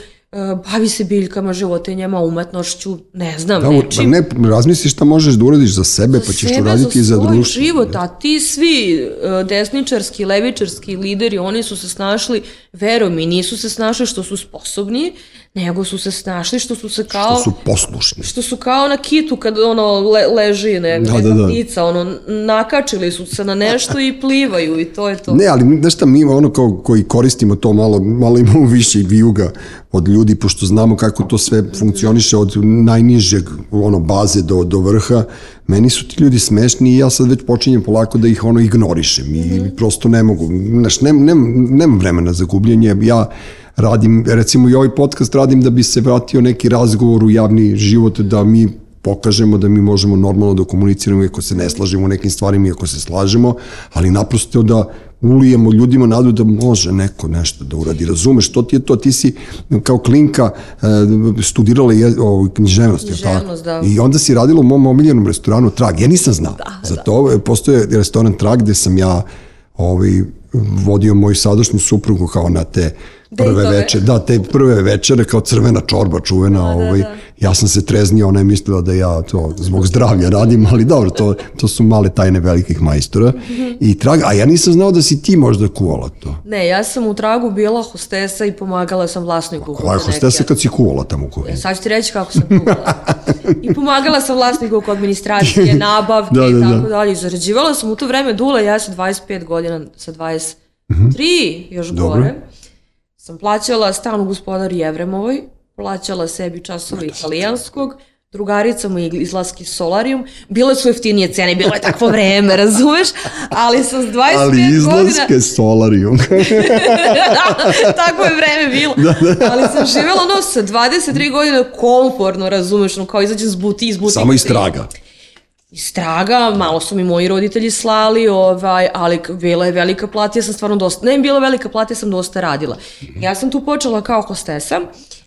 bavi se biljkama, životinjama, umetnošću, ne znam, Da, nečim. ne, razmisli šta možeš da uradiš za sebe, pa ćeš sebe, raditi i za društvo. život, a ti svi e, desničarski, levičarski lideri, oni su se snašli, vero mi, nisu se snašli što su sposobni, nego su se snašli što su se kao... Što su poslušni. što su kao na kitu kad ono le, leži ne, Da, da, da. ptica, ono nakačili su se na nešto i plivaju i to je to. Ne, ali znaš šta, mi ono kao, koji koristimo to malo, malo imamo više vijuga od ljudi, pošto znamo kako to sve funkcioniše od najnižeg ono, baze do, do vrha, meni su ti ljudi smešni i ja sad već počinjem polako da ih ono ignorišem i prosto ne mogu, znaš, nem, nem, nemam vremena za gubljenje, ja radim, recimo i ovaj podcast radim da bi se vratio neki razgovor u javni život, da mi pokažemo da mi možemo normalno da komuniciramo iako se ne slažemo u nekim stvarima, iako se slažemo, ali naprosto da ulijemo ljudima nadu da može neko nešto da uradi. Razumeš, to ti je to, ti si kao klinka e, studirala je, o, književnost, li tako? Književnost, da. I onda si radila u mom omiljenom restoranu Trag. Ja nisam znao. Da, Za to postoje restoran Trag gde sam ja ovaj, vodio moju sadašnju suprugu kao na te prve večere, da, te prve večere kao crvena čorba čuvena, Da, da, ovaj, da. ja sam se treznio, ona je mislila da ja to zbog zdravlja radim, ali dobro, to, to su male tajne velikih majstora. I trag, a ja nisam znao da si ti možda kuvala to. Ne, ja sam u tragu bila hostesa i pomagala sam vlasniku. Koja je hostesa kad si kuvala tamo u kuhinji? Sad ću ti reći kako sam kuvala. I pomagala sam vlasniku oko administracije, nabavke Da, da, i da. tako dalje. I Zarađivala sam u to vreme dule, ja sa 25 godina, sa 23 još Dobro. gore. Sam plaćala stan u gospodari Jevremovoj, plaćala sebi časove italijanskog, drugaricama i izlaski solarijum. Bile su jeftinije cene, bilo je takvo vreme, razumeš? Ali sam s 25 Ali godina... izlaske Solarium. Tako je vreme bilo. Ali sam živjela ono sa 23 godine komfortno, razumeš, ono kao izađem s buti, iz butika. Samo iz traga. Iz traga, malo su mi moji roditelji slali, ovaj, ali bila je velika plata, ja sam stvarno dosta, ne bila velika plata, ja sam dosta radila. Ja sam tu počela kao hostesa,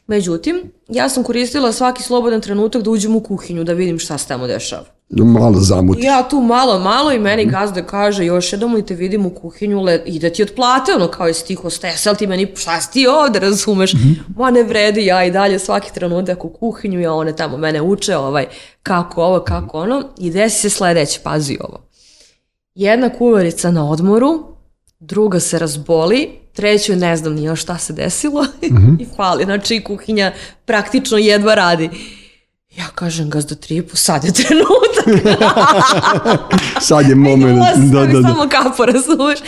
međutim, ja sam koristila svaki slobodan trenutak da uđem u kuhinju, da vidim šta se tamo dešava. Malo zamuti. Ja tu malo, malo i meni gazda kaže još jednom li te vidim u kuhinju, le, ide ti od plate, ono kao jesi ti hostesa, ali ti meni, šta si ti ovde, razumeš? Ma ne vredi, ja i dalje svaki trenutak u kuhinju, ja one tamo mene uče, ovaj, kako ovo, kako ono, i desi se sledeće, pazi ovo. Jedna kuvarica na odmoru, druga se razboli, trećoj ne znam ni još šta se desilo i fali, znači kuhinja praktično jedva radi. Ja kažem gazda tripu, sad je trenutak. Sad je moment. Da, Da, da, samo kapo, razumeš?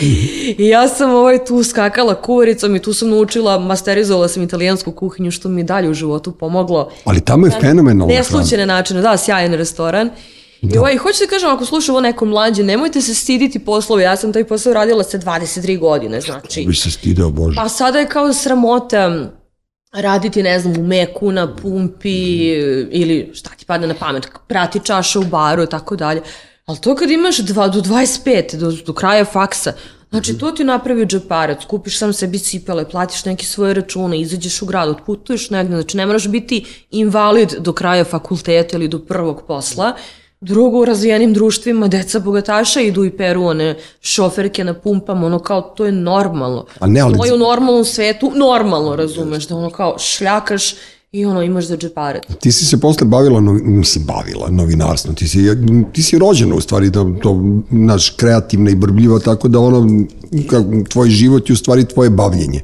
I ja sam ovaj tu skakala kuvaricom i tu sam naučila, masterizovala sam italijansku kuhinju, što mi je dalje u životu pomoglo. Ali tamo je fenomenalna hrana. Neslučajne načine, da, sjajan restoran. I ovaj, hoću da kažem, ako sluša ovo neko mlađe, nemojte se stiditi poslove. Ja sam taj posao radila sa 23 godine, znači. Bi se stideo, Bože. Pa sada je kao sramota raditi, ne znam, u meku, na pumpi ili šta ti padne na pamet, prati čaša u baru i tako dalje. Ali to kad imaš dva, do 25, do, do kraja faksa, znači to ti napravi džeparac, kupiš sam sebi cipele, platiš neke svoje račune, izađeš u grad, otputuješ negde, znači ne moraš biti invalid do kraja fakulteta ili do prvog posla, Drugo, u razvijenim društvima deca bogataša idu i peru one šoferke na pumpama, ono kao to je normalno. A ne, ali- To je u normalnom svetu normalno, razumeš, da ono kao šljakaš i ono imaš za džeparac. Ti si se posle bavila, novi, mislim, bavila novinarstvom, ti si, ti si rođena u stvari, da, to, naš, kreativna i brbljiva, tako da ono, kako, tvoj život je u stvari tvoje bavljenje.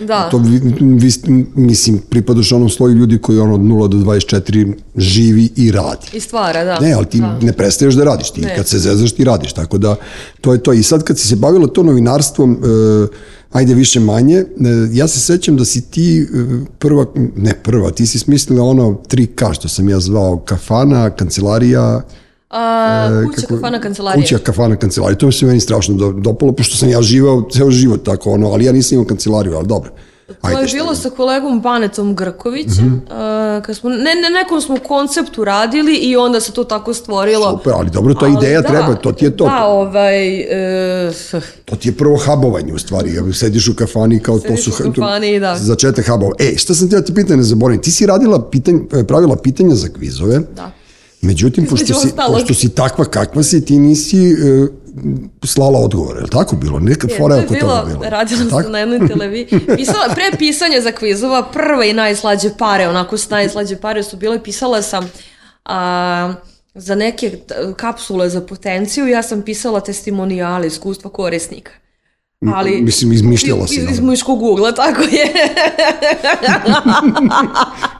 Da. To, vi, vi, mislim, pripadaš onom sloju ljudi koji ono od 0 do 24 živi i radi. I stvara, da. Ne, ali ti da. ne prestaješ da radiš, ti Ne. kad se zezaš ti radiš, tako da to je to. I sad kad si se bavila to novinarstvom, e, ajde više manje, e, ja se sećam da si ti e, prva, ne prva, ti si smislila ono 3K što sam ja zvao, kafana, kancelarija, A, kuća, kako- kafana, kancelarija. Kuća, kafana, kancelarija. To se meni strašno do, dopalo, pošto sam ja živao ceo život tako, ono, ali ja nisam imao kancelariju, ali dobro. To je bilo ima. sa kolegom Banetom Grkovićem. Mhm. a, kad smo, ne, ne, nekom smo konceptu radili i onda se to tako stvorilo. Super, ali dobro, to Ali ideja da, treba, to ti je to. Da, ovaj... E, To ti je prvo hubovanje u stvari, sediš u kafani kao to Sediš su... u kafani, da. Začetak hubova. E, šta sam ti da te pitan, ne zaboravim, ti si radila pitanj, e, pravila pitanja za kvizove, da. Međutim, pošto si, pošto si takva kakva si, ti nisi e, slala odgovore, je li tako bilo? Neka Je, fora oko toga bilo. radila sam na jednoj televiziji. Pisala, pre pisanja za kvizova, prve i najslađe pare, onako s najslađe pare su bile, pisala sam a, za neke kapsule za potenciju, ja sam pisala testimonijale, iskustva korisnika. Ali, Mislim, izmišljala si. Iz, iz muškog ugla, tako je.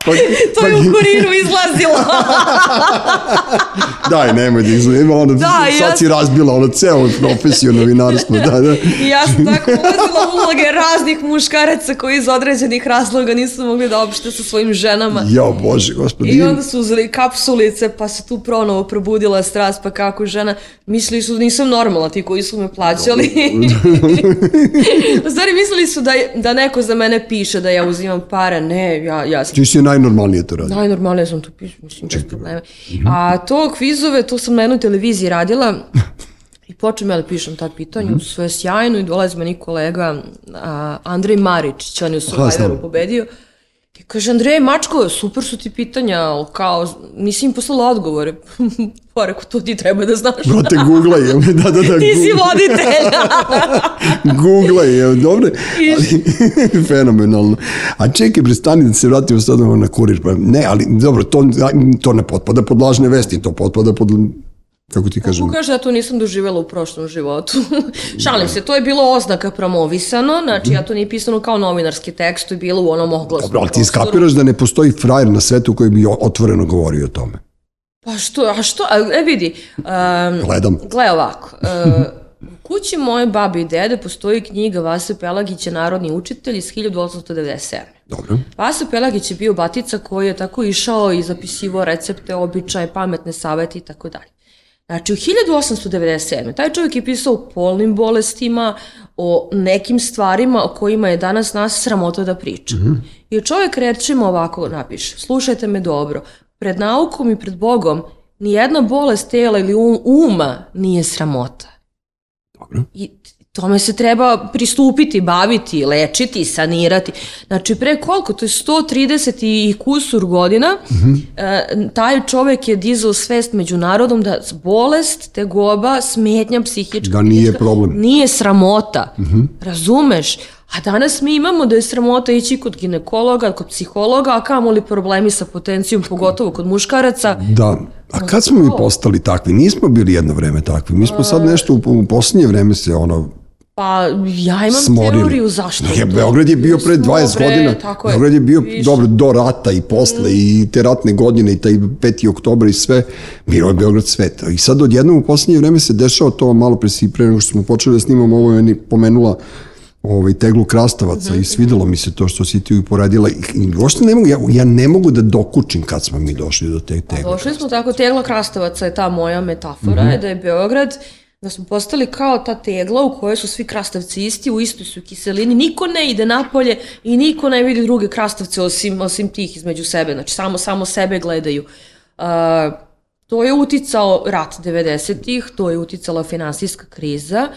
Pa, to je u kuriru izlazilo. Daj, nemoj da izgleda. Ono, Da, sad ja si razbila ono ceo profesiju novinarstva. Da, da. Ja sam tako ulazila uloge raznih muškaraca koji iz određenih razloga nisu mogli da opšte sa svojim ženama. Ja, bože, gospodi. I onda su uzeli kapsulice, pa se tu pronovo probudila strast, pa kako žena, mislili su da nisam normalna, ti koji su me plaćali. U stvari mislili su da, da neko za mene piše da ja uzimam pare, ne, ja, ja sam Ti si najnormalnije to radi. Najnormalnije sam to pisao, mislim, bez problema. A to kvizove, to sam na jednoj televiziji radila i počnem ja da pišem ta pitanja, sve sjajno i dolazi meni kolega a, Andrej Maričić, on je u. Survivoru pobedio. I kaže, Andrej, Mačko, super su ti pitanja, ali kao, nisi im poslala odgovore. pa rekao, to ti treba da znaš. Brate, googlaj, evo, da, da, da, Ti si voditelj. googlaj, evo, dobro, ali, fenomenalno. A čekaj, prestani da se vratimo sad na kurir, pa ne, ali dobro, to, to ne potpada pod lažne vesti, to potpada pod, kako ti kažem, Ko kaže ja to nisam doživjela u prošlom životu. Šalim se, to je bilo oznaka promovisano, znači ja to nije pisano kao novinarski tekst, to je bilo u onom oglasnom Dobro, ali ti skapiraš da ne postoji frajer na svetu koji bi otvoreno govorio o tome. Pa što, a što, a, e vidi, um, Gledam. gle ovako, uh, u kući moje babi i dede postoji knjiga Vase Pelagića, Narodni učitelj iz 1897. Dobro. Vasa Pelagić je bio batica koji je tako išao i zapisivao recepte, običaje, pametne savete i tako dalje. Znači, u 1897. taj čovjek je pisao o polnim bolestima, o nekim stvarima o kojima je danas nas sramota da priča. I čovjek rečima ovako napiše, slušajte me dobro, pred naukom i pred Bogom nijedna bolest tela ili um- uma nije sramota. Dobro. I tome se treba pristupiti, baviti, lečiti, sanirati. Znači, pre koliko? To je 130 i kusur godina. e, taj čovek je dizao svest među narodom da bolest, tegoba, smetnja psihička, Da nije problem. Nije sramota. Razumeš? A danas mi imamo da je sramota ići kod ginekologa, kod psihologa, a kamoli problemi sa potencijom, pogotovo kod muškaraca. Da. A kad smo mi postali takvi? Nismo bili jedno vreme takvi. Mi smo sad nešto u, u posljednje vreme se ono Pa ja imam smorili. teoriju zašto. Je. Beograd je bio pre Smo, 20 bre, godina. Tako je. Beograd je bio Više. dobro do rata i posle i te ratne godine i taj 5. oktober i sve. Bio je Beograd svet. I sad odjednom u posljednje vreme se dešava to malo pre si pre nego što smo počeli da snimamo ovo je pomenula ovaj, teglu krastavaca Mhm, i svidelo mi se to što si ti uporedila. I, uopšte ne mogu, ja, ja ne mogu da dokučim kad smo mi došli do te tegle. Došli smo tako, tegla krastavaca je ta moja metafora, Mhm. je da je Beograd, da smo postali kao ta tegla u kojoj su svi krastavci isti, u istoj su kiselini, niko ne ide napolje i niko ne vidi druge krastavce osim, osim tih između sebe, znači samo, samo sebe gledaju. A, to je uticao rat 90-ih, to je uticala finansijska kriza,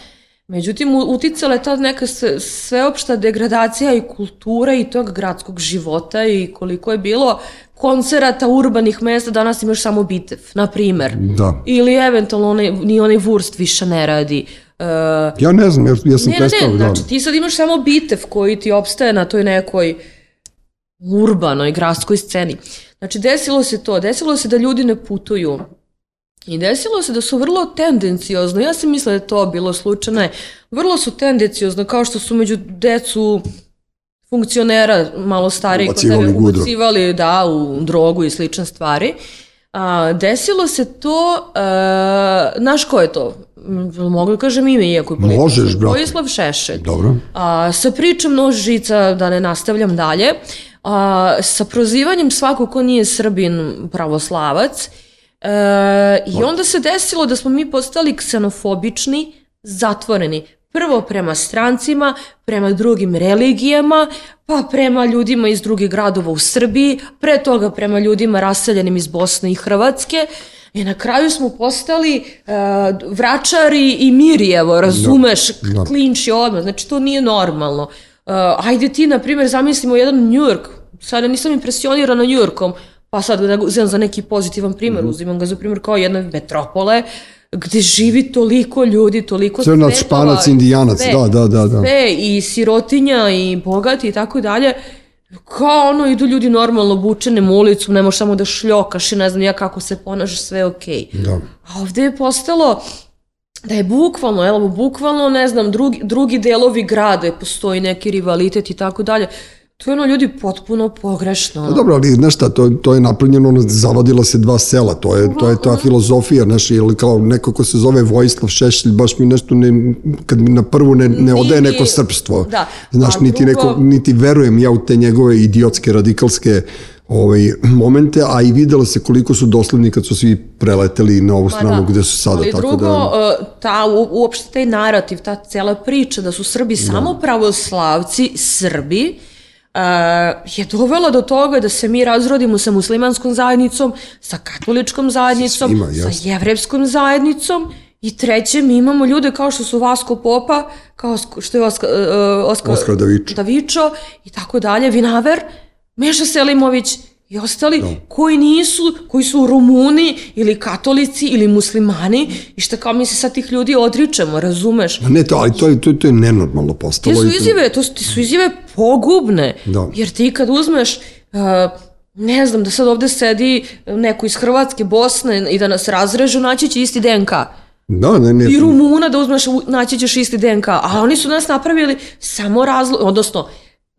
Međutim, uticala je ta neka sve- sveopšta degradacija i kultura i tog gradskog života i koliko je bilo koncerata urbanih mesta, danas imaš samo bitev, na primer. Da. Ili eventualno onaj, ni onaj Wurst više ne radi. Uh, Ja ne znam, ja, ja sam ne, ne, prestao. ne, da. znači ti sad imaš samo bitev koji ti opstaje na toj nekoj urbanoj gradskoj sceni. Znači desilo se to, desilo se da ljudi ne putuju. I desilo se da su vrlo tendenciozno, ja sam mislila da je to bilo slučajno, vrlo su tendenciozno, kao što su među decu funkcionera malo stariji kod sebe ubacivali da, u drogu i slične stvari. A, desilo se to, a, znaš ko je to? Mogu da kažem ime, iako je političar. Možeš, brate. Vojislav Šešelj. Dobro. A, sa pričom nož žica, da ne nastavljam dalje, a, sa prozivanjem svako ko nije srbin pravoslavac, e, i onda se desilo da smo mi postali ksenofobični, zatvoreni. Prvo prema strancima, prema drugim religijama, pa prema ljudima iz drugih gradova u Srbiji, pre toga prema ljudima raseljenim iz Bosne i Hrvatske, I na kraju smo postali e, vračari i Mirjevo, razumeš, da. klinči odmah, znači to nije normalno. Uh, ajde ti, na primjer, zamislimo jedan York, sada nisam impresionirana New Yorkom, pa sad ga uzimam za neki pozitivan primjer, uzimam ga za primjer kao jedne metropole, gde živi toliko ljudi, toliko Crnac, svetova, Španac, Indijanac, sve, da, da, da, da. Sve, i sirotinja, i bogati, i tako dalje. Kao ono, idu ljudi normalno obučenim ulicom, ne možeš samo da šljokaš i ne znam ja kako se ponašaš, sve je okej. Da. A ovde je postalo da je bukvalno, evo, bukvalno, ne znam, drugi, drugi delovi grada postoji neki rivalitet i tako dalje. To je ono ljudi potpuno pogrešno. Pa Ono. dobro, ali znaš šta, to, to je napravljeno, ono, zavadila se dva sela, to je, to je ta filozofija, znaš, ili kao neko ko se zove Vojislav Šešelj, baš mi nešto ne, kad mi na prvu ne, ne odaje neko srpstvo. da. Znaš, A niti, drugo- neko, niti verujem ja u te njegove idiotske, radikalske ovaj, momente, a i videlo se koliko su dosledni kad su svi preleteli na ovu stranu gde su sada. Pa Ali tako drugo, da, e, ta, u- uopšte taj narativ, ta cela priča da su Srbi samo pravoslavci, Srbi, je dovela do toga da se mi razrodimo sa muslimanskom zajednicom, sa katoličkom zajednicom, Svima, sa jasno. jevrevskom zajednicom i treće, mi imamo ljude kao što su Vasko Popa, kao što je Oska, e, Oskar, Oskar Davičo. Davičo i tako dalje, Vinaver, Meša Selimović i ostali koji nisu, koji su Rumuni ili katolici ili muslimani i što kao mi se sad tih ljudi odričemo, razumeš? Ma ne to, ali to to, to je nenormalno Te postalo. su i to- izjave, to su, ti su izjave pogubne, Da. jer ti kad uzmeš uh, ne znam, da sad ovde sedi neko iz Hrvatske, Bosne i da nas razrežu, naći će isti DNK. Da, ne, ne. I Rumuna da uzmeš, naći ćeš isti DNK. A oni su nas napravili samo razlog, odnosno,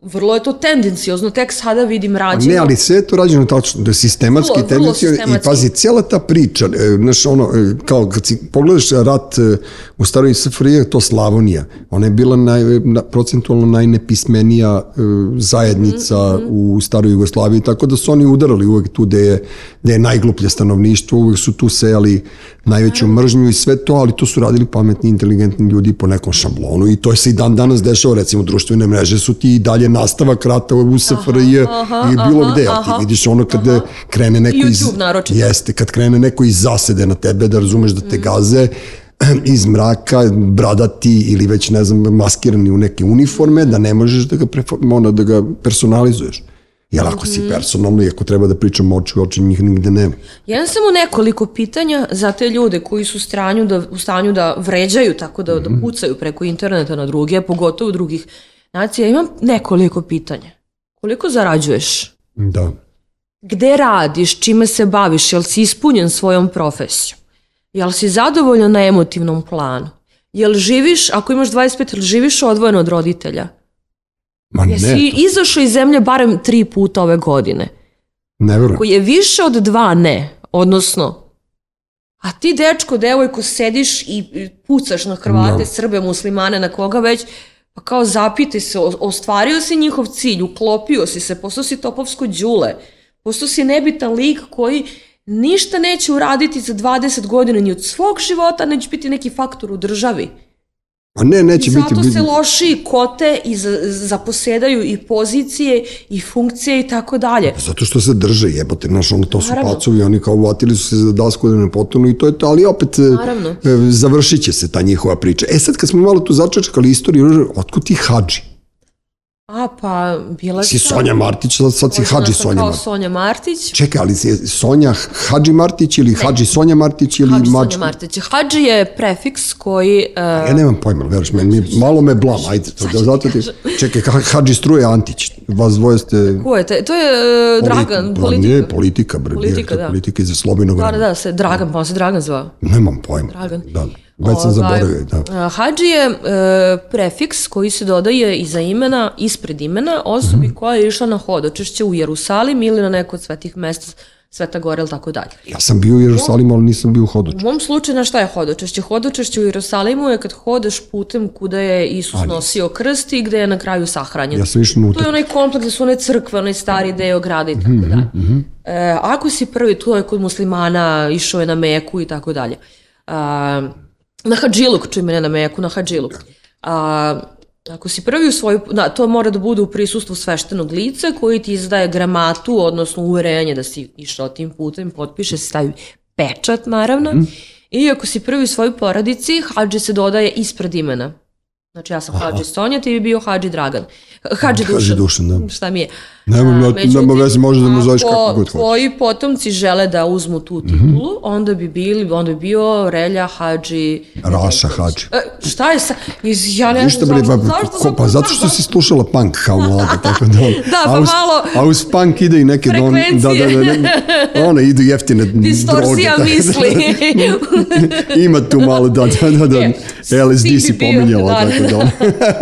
vrlo je to tendencijozno, tek sada vidim rađeno. Ne, ali sve je to rađeno tačno, da je sistematski, Vrlo, i pazi, cijela ta priča, e, znaš, ono, e, kao kad si pogledaš rat e, u staroj SFRJ, je to Slavonija, ona je bila naj, na, procentualno najnepismenija zajednica Mhm, u staroj Jugoslaviji, tako da su oni udarali uvek tu gde je, gde je najgluplje stanovništvo, uvek su tu sejali najveću mržnju i sve to, ali to su radili pametni, inteligentni ljudi po nekom šablonu i to se i dan danas dešava, recimo društvene mreže su ti i dalje nastavak rata u SFRJ i bilo gde, a ti vidiš ono kada krene neko iz... YouTube naročito. Jeste, kad krene neko iz zasede na tebe da razumeš da te Mm. gaze, iz mraka, bradati ili već ne znam, maskirani u neke uniforme, da ne možeš da ga, prefor- ono, da ga personalizuješ. Jer ako Mhm. si personalno i ako treba da pričamo oči u oči, njih nigde nema. Ja imam samo nekoliko pitanja za te ljude koji su u stanju da, u stanju da vređaju, tako da, Mhm. da pucaju preko interneta na druge, pogotovo drugih nacija. Imam nekoliko pitanja. Koliko zarađuješ? Da. Gde radiš? Čime se baviš? Jel si ispunjen svojom profesijom? Jel si zadovoljan na emotivnom planu? Jel živiš, ako imaš 25, jel živiš odvojeno od roditelja? Ma ne, Jesi izašao iz zemlje barem tri puta ove godine? ne verujem. Koji je više od dva ne, odnosno a ti dečko, devojko, sediš i pucaš na Hrvate, Da. Srbe, muslimane, na koga već, pa kao zapitaj se, ostvario si njihov cilj, uklopio si se, postao si topovsko đule, postao si nebitan lik koji ništa neće uraditi za 20 godina ni od svog života, neće biti neki faktor u državi. A ne, neće I zato biti- se lošiji kote i za, zaposedaju i pozicije i funkcije i tako dalje. Zato što se drže, jebote, znaš, ono, to su Naravno. pacovi, oni kao uvatili su se za dasku da ne potonu i to je to, ali opet e, Naravno. e, završit će se ta njihova priča. E sad, kad smo malo tu začečkali istoriju, otkud ti hađi? A, pa, bila Si sam- Sonja Martić, sad, sad si sam Sonja Martić. Sonja Martić. Čekaj, ali si Sonja Hadži Martić ili Hadži Sonja Martić ili Hadži Mač... Sonja Martić. Hadži je prefiks koji... Uh, Ja nemam pojma, veraš, meni, malo me blam, ajde, da, zato ti, čekaj, Ha- Hadži Struje Antić, vas dvoje ste... ko je te? To je uh, Dragan, Pa politika. Ne, politika, bre, Politika, da. politika iz Slobinog Da, da, vremena. da, se Dragan, pa on se Dragan zvao. Nemam pojma. Dragan. Da, već sam Ovaj, zaboravio, da. Hadži je uh, prefiks koji se dodaje iza imena, ispred imena osobi Mhm. koja je išla na hodočešće u Jerusalim ili na neko od svetih mesta Sveta Gora ili tako dalje. Ja sam bio u Jerusalimu, ali nisam bio u Hodoču. U mom slučaju, na šta je hodočešće? Hodočešće u Jerusalimu je kad hodaš putem kuda je Isus nosio krst i gde je na kraju sahranjen. Ja sam išao na To je onaj kompleks, gde su one crkve, onaj stari deo grada i tako Mhm, dalje. E, ako si prvi, to je kod muslimana, išao je na Meku i tako dalje. A, na Hadžiluk, čujme ne na Meku, na Hadžiluk. A, ako si prvi u svoju, da, to mora da bude u prisustvu sveštenog lica koji ti izdaje gramatu, odnosno uverenje da si išao tim putem, potpiše se, stavi pečat naravno. I ako si prvi u svojoj porodici, hađi se dodaje ispred imena. Znači ja sam Hadži Sonja, ti bi bio Hadži Dragan. Hadži Dušan. Hadži Dušan, da. Šta mi je. Nema, A, nema veze, može da mu zoveš ako kako god hoćeš. tvoji potomci žele da uzmu tu titulu, Mhm. onda bi bili, onda bi bio Relja Hadži. Raša Hadži. E, šta je sa... Iz, ja ne znam zašto, pa, zašto, ko, pa zato što si slušala punk kao mlada, tako da... Da, pa a uz, malo- A uz punk ide i neke... Don, da, da, da, da, one idu jeftine Distorsija droge. misli. Ima tu malo, da, da, da, da. E, LSD si pominjala, da, tako da...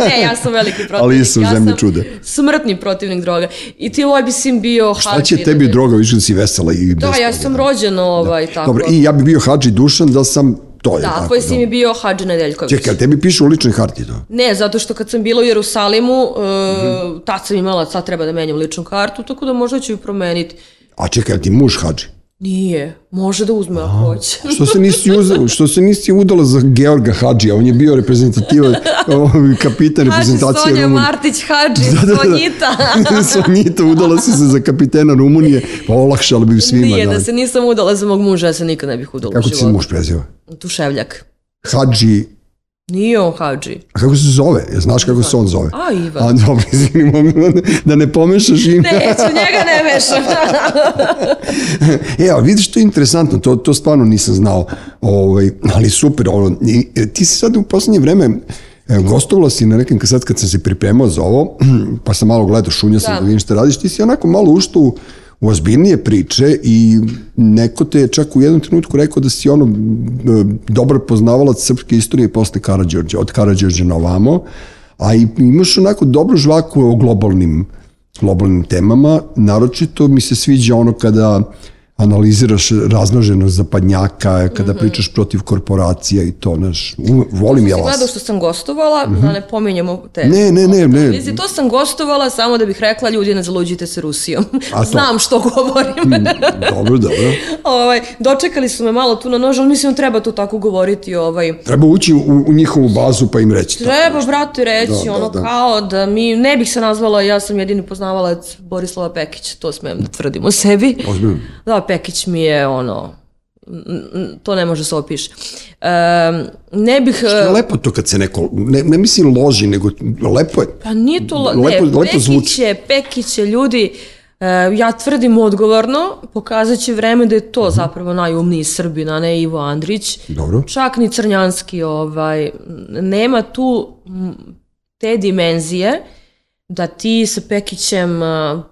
ne, ja sam veliki protivnik. Ali isto u sam čude. Smrtni protivnik droga. I ti ovaj bi sim bio Šta će tebi droga, više da si vesela i Da, ja sam rođena ovaj, tako. Dobro, i ja bi bio Hadži Dušan da sam... To je Da, tako, tvoj sin je bio Hadži Nedeljković. Čekaj, tebi piše u ličnoj harti to? Ne, zato što kad sam bila u Jerusalimu, uh, Mhm. tad sam imala, sad treba da menjam ličnu kartu, tako da možda ću ju promeniti. A čekaj, ti muž Hadži? Nije, može da uzme ako hoće. Što se nisi uzela, što se nisi udala za Georga Hadžija, on je bio reprezentativan, ovaj, kapitan reprezentacije Sonja Rumunije. Martić Hadži, Da, da, da. Sonjita. Sonjita, udala si se za kapitena Rumunije, pa olakšala bi svima. Nije, da. da se nisam udala za mog muža, ja se nikad ne bih udala Kako ti se muž preziva? Tuševljak. Hadži, Nije on Hadži. a kako se zove? Ja, znaš kako se on zove? A, Ivan. A dobro, izvini, mogu da- da ne pomešaš ime. Neću, njega ne mešam. E, ali vidiš, to je interesantno, to, to stvarno nisam znao, ovaj, ali super, ono, i, e, ti si sad u poslednje vreme, e, gostovala si na nekim, sad kad sam se pripremao za ovo, pa sam malo gledao, šunja sam da, Da. vidim šta radiš, ti si onako malo ušto u, u ozbiljnije priče i neko te je čak u jednom trenutku rekao da si ono dobar poznavalac srpske istorije posle Karadžorđa, od Karadžorđa na ovamo, a i imaš onako dobru žvaku o globalnim globalnim temama. Naročito mi se sviđa ono kada analiziraš raznoženost zapadnjaka, kada pričaš protiv korporacija i to, znaš, volim ja vas. gledao što sam gostovala, da ne pominjemo te. Ne, ne, ne, ne. Vidi, to sam gostovala samo da bih rekla ljudi ne zaluđite se Rusijom. A to? Znam što govorim. Dobro, dobro. ovaj, dočekali su me malo tu na nož, ali mislim treba tu tako govoriti. Ovaj. Treba ući u, u njihovu bazu pa im reći. Treba, brate, reći, Da, da, ono da. kao da mi, ne bih se nazvala, ja sam jedini poznavalac Borislava Pekića, to smem da tvrdim o sebi. Ozbiljno. Da, Pekić mi je ono, to ne može se opiše. Um, ne bih... Što je lepo to kad se neko, ne, ne mislim loži, nego lepo je. Pa nije to, Lepo- ne, lepo Pekić zvuči. je, Pekić je ljudi, e, ja tvrdim odgovorno, pokazat će vreme da je Mhm. to zapravo najumniji Srbin, a ne Ivo Andrić. Dobro. Čak ni Crnjanski, ovaj, nema tu te dimenzije da ti sa Pekićem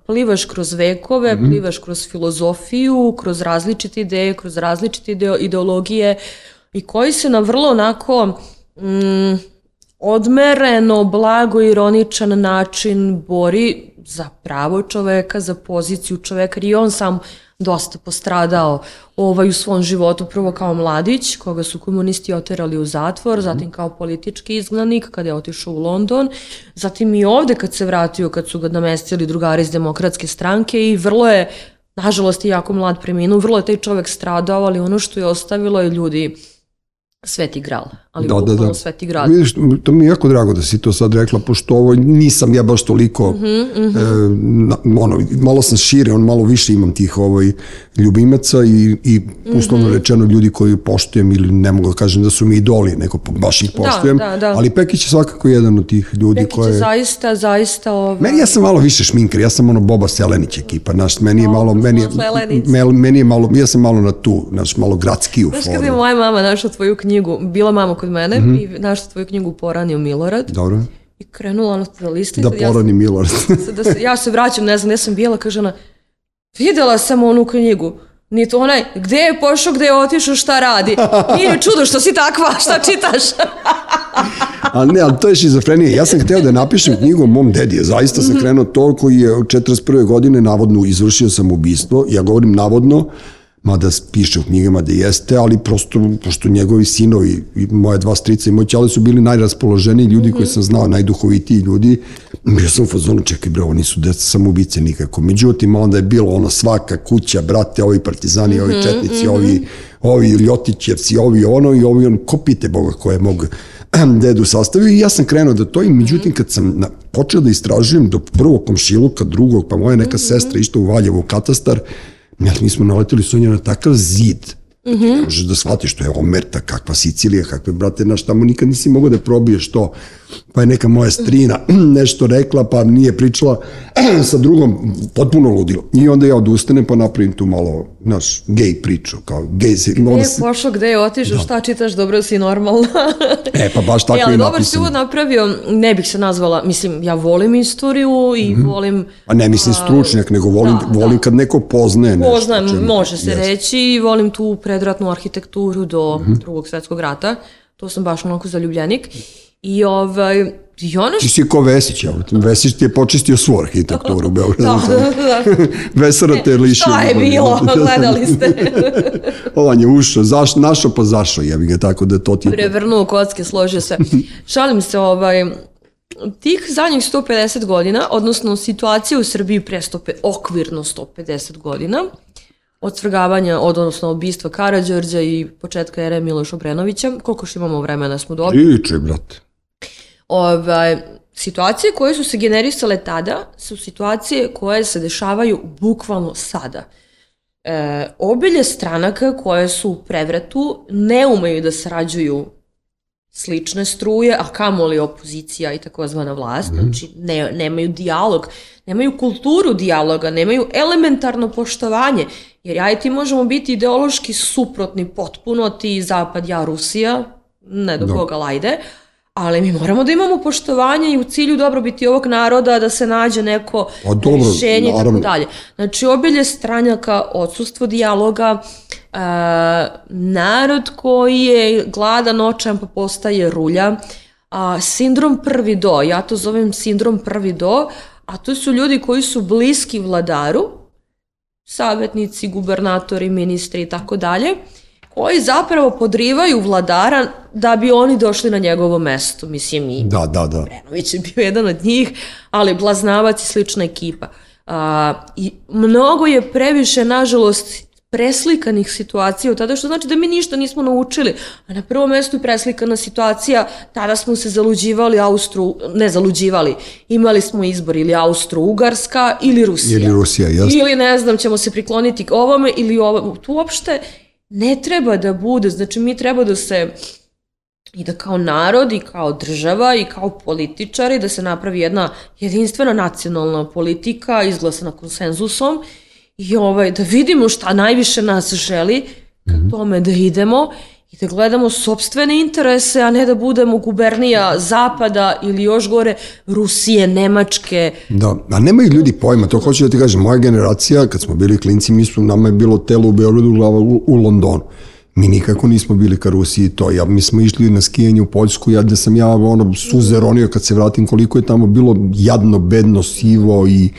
plivaš kroz vekove, Mhm. plivaš kroz filozofiju, kroz različite ideje, kroz različite ideo- ideologije i koji se na vrlo onako mm, odmereno, blago, ironičan način bori za pravo čoveka, za poziciju čoveka, jer i on sam dosta postradao ovaj u svom životu, prvo kao mladić, koga su komunisti oterali u zatvor, zatim kao politički izgnanik, kada je otišao u London, zatim i ovde kad se vratio, kad su ga namestili drugari iz demokratske stranke i vrlo je, nažalost je jako mlad preminuo, vrlo je taj čovek stradao, ali ono što je ostavilo je ljudi Sveti Gral, ali Da, da, bukvalno da. Sveti Gral. Vidiš, to mi je jako drago da si to sad rekla, pošto ovo nisam ja baš toliko, Mhm, e, na, ono, malo sam šire, on malo više imam tih ovaj, ljubimaca i, i uslovno Mhm. rečeno ljudi koji poštujem ili ne mogu da kažem da su mi idoli, neko po- baš ih poštujem, da, da. ali Pekić je svakako jedan od tih ljudi Pekić koje... je zaista, zaista... Ovaj, Meni ja sam malo više šminkar, ja sam ono Boba Selenić ekipa, znaš, meni je malo, meni je, mel- meni je malo, ja sam malo na tu, znaš, malo gradski u Znaš kada je foru. moja mama našla tvoju knjigu, bila mama kod mene Mhm. i našla tvoju knjigu Poranio Milorad Dobro, i krenula ona da lista. i da sad ja, porani Milorad. da se, ja se vraćam, ne znam gde sam bila, kaže ona, videla sam onu knjigu. Ni to onaj, gde je pošao, gde je otišao, šta radi. Nije čudo što si takva, šta čitaš. Ali ne, ali to je šizofrenija. Ja sam hteo da napišem knjigu o mom dedi. Zaista sam krenuo to koji je od 41. godine navodno izvršio sam ubistvo. Ja govorim navodno, mada piše u knjigama da jeste, ali prosto, pošto njegovi sinovi, i moje dva strica i moj ćale su bili najraspoloženiji ljudi koje sam znao, najduhovitiji ljudi, bio sam u fazonu, čekaj bre, ovo nisu deca samoubice nikako. Međutim, onda je bilo ono svaka kuća, brate, ovi partizani, ovi četnici, ovi, ovi Ljotićevci, ovi ono i ovi ono, ko pite Boga ko je mog dedu sastavio i ja sam krenuo da to i međutim kad sam na, počeo da istražujem do prvog komšiluka, drugog, pa moja neka sestra išto u Valjevu u katastar, ja, mi smo naletili Sonja na takav zid, mm -hmm. možeš da shvatiš što je omerta, kakva Sicilija, kakve, brate, znaš, tamo nikad nisi mogao da probiješ to. Pa je neka moja strina nešto rekla, pa nije pričala sa drugom, potpuno ludilo. I onda ja odustanem pa napravim tu malo, znaš, gej priču, kao gej si. Gde je pošao, gde je otišao, da. šta čitaš, dobro si normalna. e, pa baš tako e, ali dobar si uvod napravio, ne bih se nazvala, mislim, ja volim istoriju i mm -hmm. volim... A ne mislim stručnjak, nego volim, da, volim da. kad neko poznaje nešto. Poznajem, može se jest. reći i volim tu predratnu arhitekturu do mm -hmm. drugog svetskog rata. To sam baš onako zaljubljenik. I ovaj, I ono što... Ti si ko Vesić, ja. Vesić ti je počistio svu arhitekturu u Beogradu. da, da, da. Vesara te je lišio. Šta je bilo, gledali ste. On je ušao, zaš, našao pa zašao, jebi ga, tako da to ti... Prevrnuo kocke, složio se. Šalim se, ovaj, tih zadnjih 150 godina, odnosno situacija u Srbiji pre 100, okvirno 150 godina, od svrgavanja, od, odnosno obistva Karadžorđa i početka ere Miloša Obrenovića, koliko što imamo vremena smo dobili? Priče, brate. Ovaj, situacije koje su se generisale tada su situacije koje se dešavaju bukvalno sada. E, obilje stranaka koje su u prevratu ne umeju da sarađuju slične struje, a kamoli opozicija i takozvana vlast, mm. znači ne, nemaju dijalog, nemaju kulturu dijaloga, nemaju elementarno poštovanje, jer ja i ti možemo biti ideološki suprotni potpuno, ti zapad, ja Rusija, ne do no. koga lajde, ali mi moramo da imamo poštovanje i u cilju dobrobiti ovog naroda da se nađe neko pa dobro, rešenje i tako dalje. Znači, obilje stranjaka, odsustvo dijaloga, uh, narod koji je gladan očan pa postaje rulja, a, sindrom prvi do, ja to zovem sindrom prvi do, a to su ljudi koji su bliski vladaru, savjetnici, gubernatori, ministri i tako dalje, koji zapravo podrivaju vladara da bi oni došli na njegovo mesto. Mislim, i da, da, da. Brenović je bio jedan od njih, ali Blaznavac i slična ekipa. A, I mnogo je previše, nažalost, preslikanih situacija od tada, što znači da mi ništa nismo naučili. A na prvom mestu je preslikana situacija, tada smo se zaluđivali Austru, ne zaluđivali, imali smo izbor ili Austro-Ugarska ili Rusija. Ili Rusija, jasno. Ili ne znam, ćemo se prikloniti ovome ili ovo. Tu uopšte ne treba da bude, znači mi treba da se i da kao narod i kao država i kao političari da se napravi jedna jedinstvena nacionalna politika izglasana konsenzusom i ovaj, da vidimo šta najviše nas želi ka -hmm. tome da idemo i da gledamo sobstvene interese, a ne da budemo gubernija Zapada ili još gore Rusije, Nemačke. Da, a nemaju ljudi pojma, to hoću da ti kažem, moja generacija, kad smo bili klinci, mi smo, nama je bilo telo u Beogradu, glava u, u Londonu. Mi nikako nismo bili ka Rusiji to. Ja, mi smo išli na skijanje u Poljsku, ja da sam ja ono suze ronio kad se vratim koliko je tamo bilo jadno, bedno, sivo i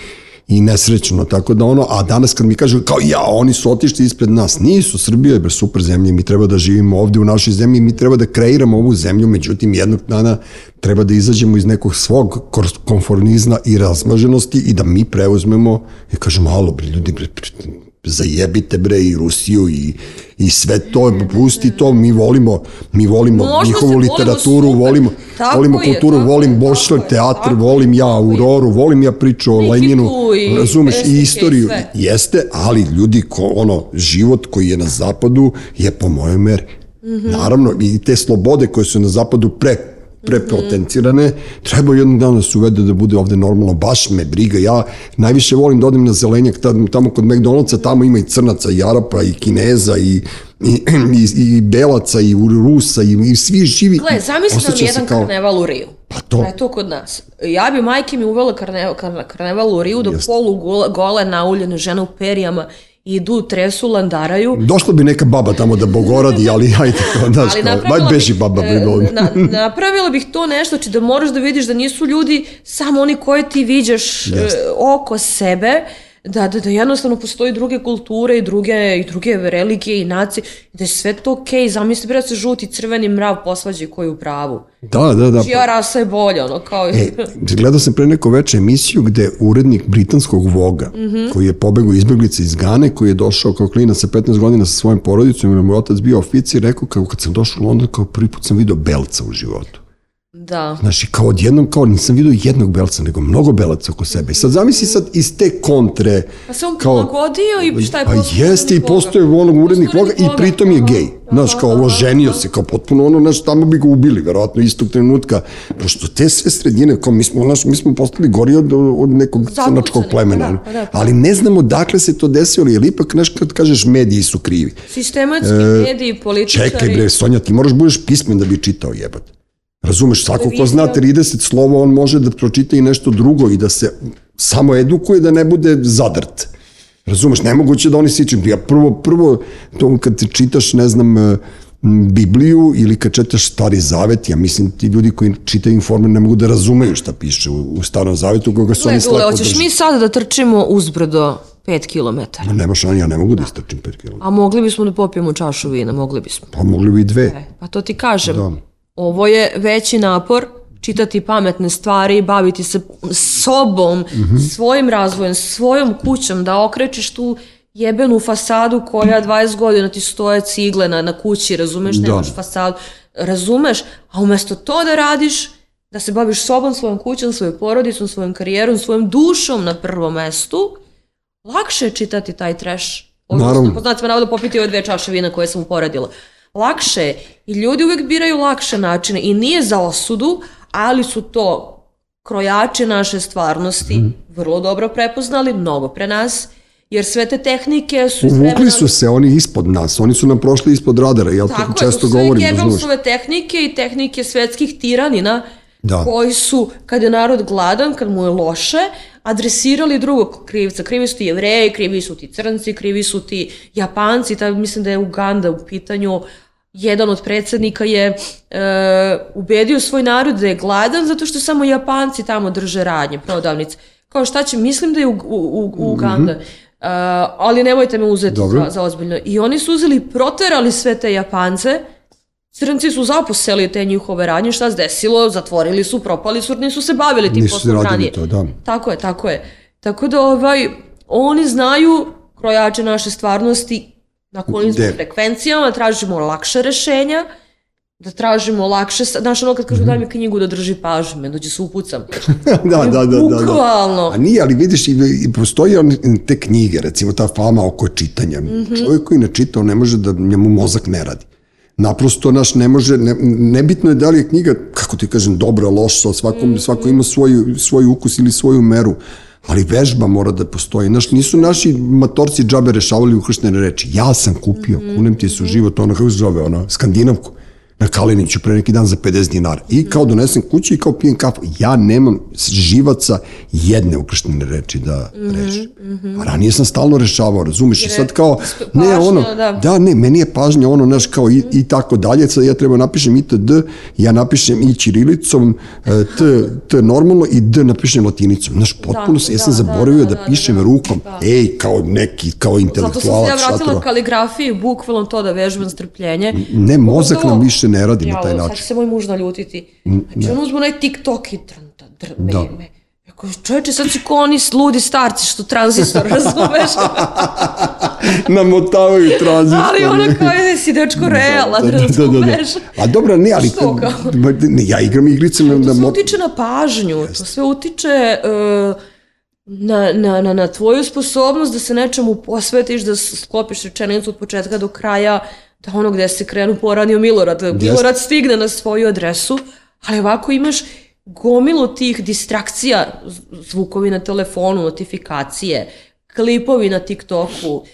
i nesrećno, tako da ono, a danas kad mi kažu kao ja, oni su otišli ispred nas, nisu, Srbija je super zemlja, mi treba da živimo ovde u našoj zemlji, mi treba da kreiramo ovu zemlju, međutim jednog dana treba da izađemo iz nekog svog konformizma i razmaženosti i da mi preuzmemo i kažemo, alo, bre, ljudi, bre, zajebite bre i Rusiju i, i sve to, pusti to, mi volimo, mi volimo Možda njihovu literaturu, volimo, volimo, volimo je, kulturu, volim Bošlog teatr, volim ja Auroru, volim ja priču o Lenjinu, razumeš, i istoriju, i jeste, ali ljudi, ko, ono, život koji je na zapadu je po mojoj meri. Mm -hmm. Naravno, i te slobode koje su na zapadu pre prepotencirane, treba jednog dana da se uvede da bude ovde normalno, baš me briga, ja najviše volim da odem na zelenjak, tamo kod McDonald'sa, tamo ima i crnaca, i Arapa, i Kineza, i i, i, i Belaca, i Rusa, i, i svi živi. Gle, zamisli nam jedan kao... karneval u Riju. Pa to. je to kod nas. Ja bi majke mi uvela karneval, karneval u Riju, da polu gole, gole nauljene žene u perijama idu, tresu, landaraju. Došla bi neka baba tamo da bogoradi, ali ajde, kao, znaš, kao, beži baba. E, na, napravila bih to nešto, znači da moraš da vidiš da nisu ljudi samo oni koje ti viđaš yes. E, oko sebe, da, da, da jednostavno postoji druge kulture i druge, i druge religije i nacije, da je sve to okej, okay. zamisli bre da se žuti crveni mrav posvađaju koji u pravu. Da, da, da. Čija rasa je bolja, ono kao... E, gledao sam pre neko veče emisiju gde urednik britanskog Voga, mm -hmm. koji je pobegao izbeglice iz Gane, koji je došao kao klina sa 15 godina sa svojim porodicom, jer moj otac bio oficir, rekao kao kad sam došao u London, kao prvi put sam video belca u životu. Da. Znaš, kao odjednom, kao nisam vidio jednog belca, nego mnogo belaca oko sebe. I sad zamisli sad iz te kontre... Pa se on prilagodio i šta je Pa jeste i postoje onog urednik Voga i pritom je gej. Znaš, kao ovo ženio se, kao potpuno ono, znaš, tamo bi ga ubili, verovatno istog trenutka. Pošto te sve sredine, kao mi smo, znaš, mi smo postali gori od, od nekog crnačkog plemena. da, pa da, da. Ali ne znamo dakle se to desilo, jer ipak, znaš, kad kažeš mediji su krivi. Sistematski mediji, političari. E, Čekaj bre, Sonja, ti moraš budeš pismen da bi čitao jebat. Razumeš, svako ko zna 30 slova, on može da pročita i nešto drugo i da se samo edukuje, da ne bude zadrt. Razumeš, nemoguće da oni sičim. Ja prvo, prvo, to kad čitaš, ne znam, e, m, Bibliju ili kad čitaš Stari Zavet, ja mislim ti ljudi koji čitaju informer ne mogu da razumeju šta piše u, u Starom Zavetu, koga su oni slako hoćeš mi sad da trčimo uzbrdo 5 km? Ma Nema šanja, ja ne mogu da istrčim 5 km. A mogli bismo da popijemo čašu vina, mogli bismo. Pa mogli bi i dve. E, pa to ti kažem. Da. Ovo je veći napor, čitati pametne stvari, baviti se sobom, Mhm. svojim razvojem, svojom kućom, da okrećeš tu jebenu fasadu koja 20 godina ti stoje cigle na, na kući, razumeš, Da. nemaš fasadu, razumeš, a umesto to da radiš, da se baviš sobom, svojom kućom, svojom porodicom, svojom karijerom, svojom dušom na prvom mestu, lakše je čitati taj trash. Naravno. Odnosno, po znacima navoda popiti ove dve čaše vina koje sam uporedila. Lakše je. I ljudi uvijek biraju lakše načine i nije za osudu, ali su to krojači naše stvarnosti Mhm. vrlo dobro prepoznali, mnogo pre nas, jer sve te tehnike su... Uvukli su se oni ispod nas, oni su nam prošli ispod radara, to Tako je, često to su sve govorim, razumeš? Gebelsove tehnike i tehnike svetskih tiranina Da. koji su, kad je narod gladan, kad mu je loše, adresirali drugog krivca. Krivi su ti jevreji, krivi su ti crnci, krivi su ti japanci, ta, mislim da je Uganda u pitanju, jedan od predsednika je e, ubedio svoj narod da je gladan zato što samo japanci tamo drže radnje, prodavnice. Kao šta će, mislim da je u, u, u- u Uganda. E, ali nemojte me uzeti Dobro. za, za ozbiljno. I oni su uzeli, proterali sve te Japance, Crnci su zaposeli te njihove radnje, šta se desilo, zatvorili su, propali su, nisu se bavili tim poslom ranije. to, da. Tako je, tako je. Tako da ovaj, oni znaju krojače naše stvarnosti na kojim smo frekvencijama, tražimo lakše rešenja, da tražimo lakše, znaš ono kad kažu daj mi knjigu da drži pažnju, me dođe se upucam. da, da, da, da, da. Bukvalno. A nije, ali vidiš, i, i postoji on, te knjige, recimo ta fama oko čitanja. Mhm. Čovjek koji ne čita, on ne može da njemu mozak ne radi. Naprosto naš ne može, ne, nebitno je da li je knjiga, kako ti kažem, dobra, loša, svakom, Mhm. svako ima svoj, svoj ukus ili svoju meru, ali vežba mora da postoji. Naš, nisu naši matorci džabe rešavali ukrštene reči. Ja sam kupio, Mhm. kunem ti se u život, ona kako se zove, ona, skandinavku na Kaliniću pre neki dan za 50 dinara. I kao donesem kući i kao pijem kafu. Ja nemam živaca jedne ukrštene reči da rešim. A ranije sam stalno rešavao, razumiješ? I sad kao, ne pažnja, ono, da. da, ne, meni je pažnja ono, znaš, kao i, i tako dalje, sad ja treba napišem i d, ja napišem i ćirilicom, e, t, t normalno i d napišem latinicom. Znaš, potpuno se, ja sam da, da, zaboravio da, da, da, pišem da, rukom. da. Ej, kao neki, kao Zato sam intelektualac. se ja vratila kaligrafiji, bukvalno to da vežbam strpljenje. Ne, mozak nam više ne radi na Jao, taj Sad način. će se moj muž naljutiti. Znači, on uzme onaj TikTok i trnta, drme Da. me. Jako, čovječe, sad si ko oni ludi starci što tranzistor, razumeš? Namotavaju tranzistor. Ali ona kao je si dečko realan, da, da, da, da. razumeš? A dobro, ne, ali Što kao? ne, ja igram igrice na, To na sve mo- utiče na pažnju, to sve utiče uh, na, na, na, na tvoju sposobnost da se nečemu posvetiš, da sklopiš rečenicu od početka do kraja, da ono gde se krenu poranio Milorad, da Milorad stigne na svoju adresu, ali ovako imaš gomilu tih distrakcija, zvukovi na telefonu, notifikacije, klipovi na TikToku,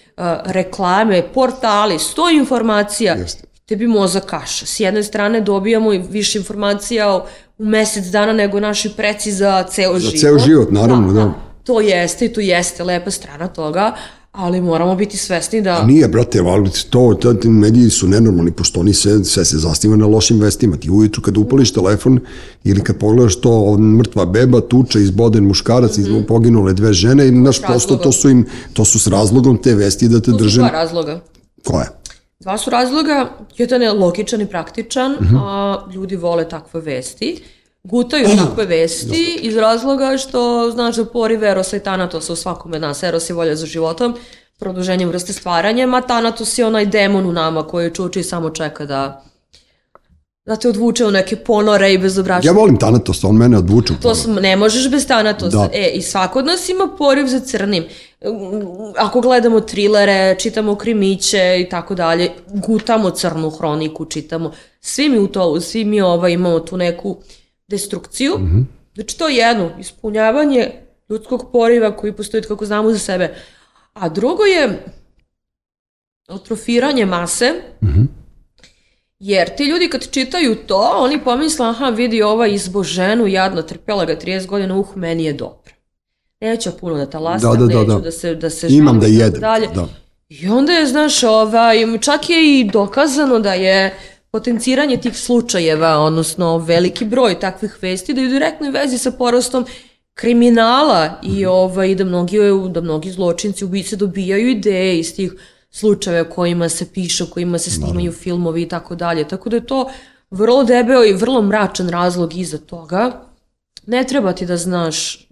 reklame, portali, sto informacija. Jeste. Tebi mozak kaša. S jedne strane dobijamo i više informacija u- mesec dana nego naši preci za ceo život. ceo život, naravno, da. To jeste i to jeste lepa strana toga, ali moramo biti svesni da... Nije, brate, ali to, to, ti mediji su nenormalni, pošto oni sve, sve se zasniva na lošim vestima. Ti ujutru kad upališ telefon ili kad pogledaš to, mrtva beba, tuča, izboden muškarac, mm -hmm. poginule dve žene, i naš prosto to su im, to su s razlogom te vesti da te su drže... dva razloga. Koje? Dva su razloga, jedan je logičan i praktičan, Mhm. a ljudi vole takve vesti. Gutaju takve vesti iz razloga što, znaš, da poriv Erosa i Tanatosa u svakome od nas. Eros je volja za životom, produženjem vrste stvaranja, a Tanatos je onaj demon u nama koji čuči i samo čeka da da te odvuče u neke ponore i bezobrašne. Ja volim tanatost, on mene odvuče. u To ponor. sam, ne možeš bez tanatosti. Da. E, i svako od nas ima poriv za crnim. Ako gledamo trilere, čitamo krimiće i tako dalje, gutamo crnu hroniku, čitamo. Svi mi u to, svi mi ovaj, imamo tu neku destrukciju. Mhm. Znači to je jedno, ispunjavanje ljudskog poriva koji postoji kako znamo za sebe. A drugo je atrofiranje mase, Mhm. Jer ti ljudi kad čitaju to, oni pomisle, aha, vidi ova izboženu, jadno, trpela ga 30 godina, uh, meni je dobro. Neću puno da talasam, Da, da, da, neću da. da se, da se Imam da jedem. Dalje. Da. I onda je, znaš, ovaj, čak je i dokazano da je potenciranje tih slučajeva, odnosno veliki broj takvih vesti, da je u direktnoj vezi sa porastom kriminala Mhm. i ovaj, da, mnogi, da mnogi zločinci, ubice dobijaju ideje iz tih slučajeva kojima se piše, kojima se snimaju filmovi i tako dalje. Tako da je to vrlo debeo i vrlo mračan razlog iza toga. Ne treba ti da znaš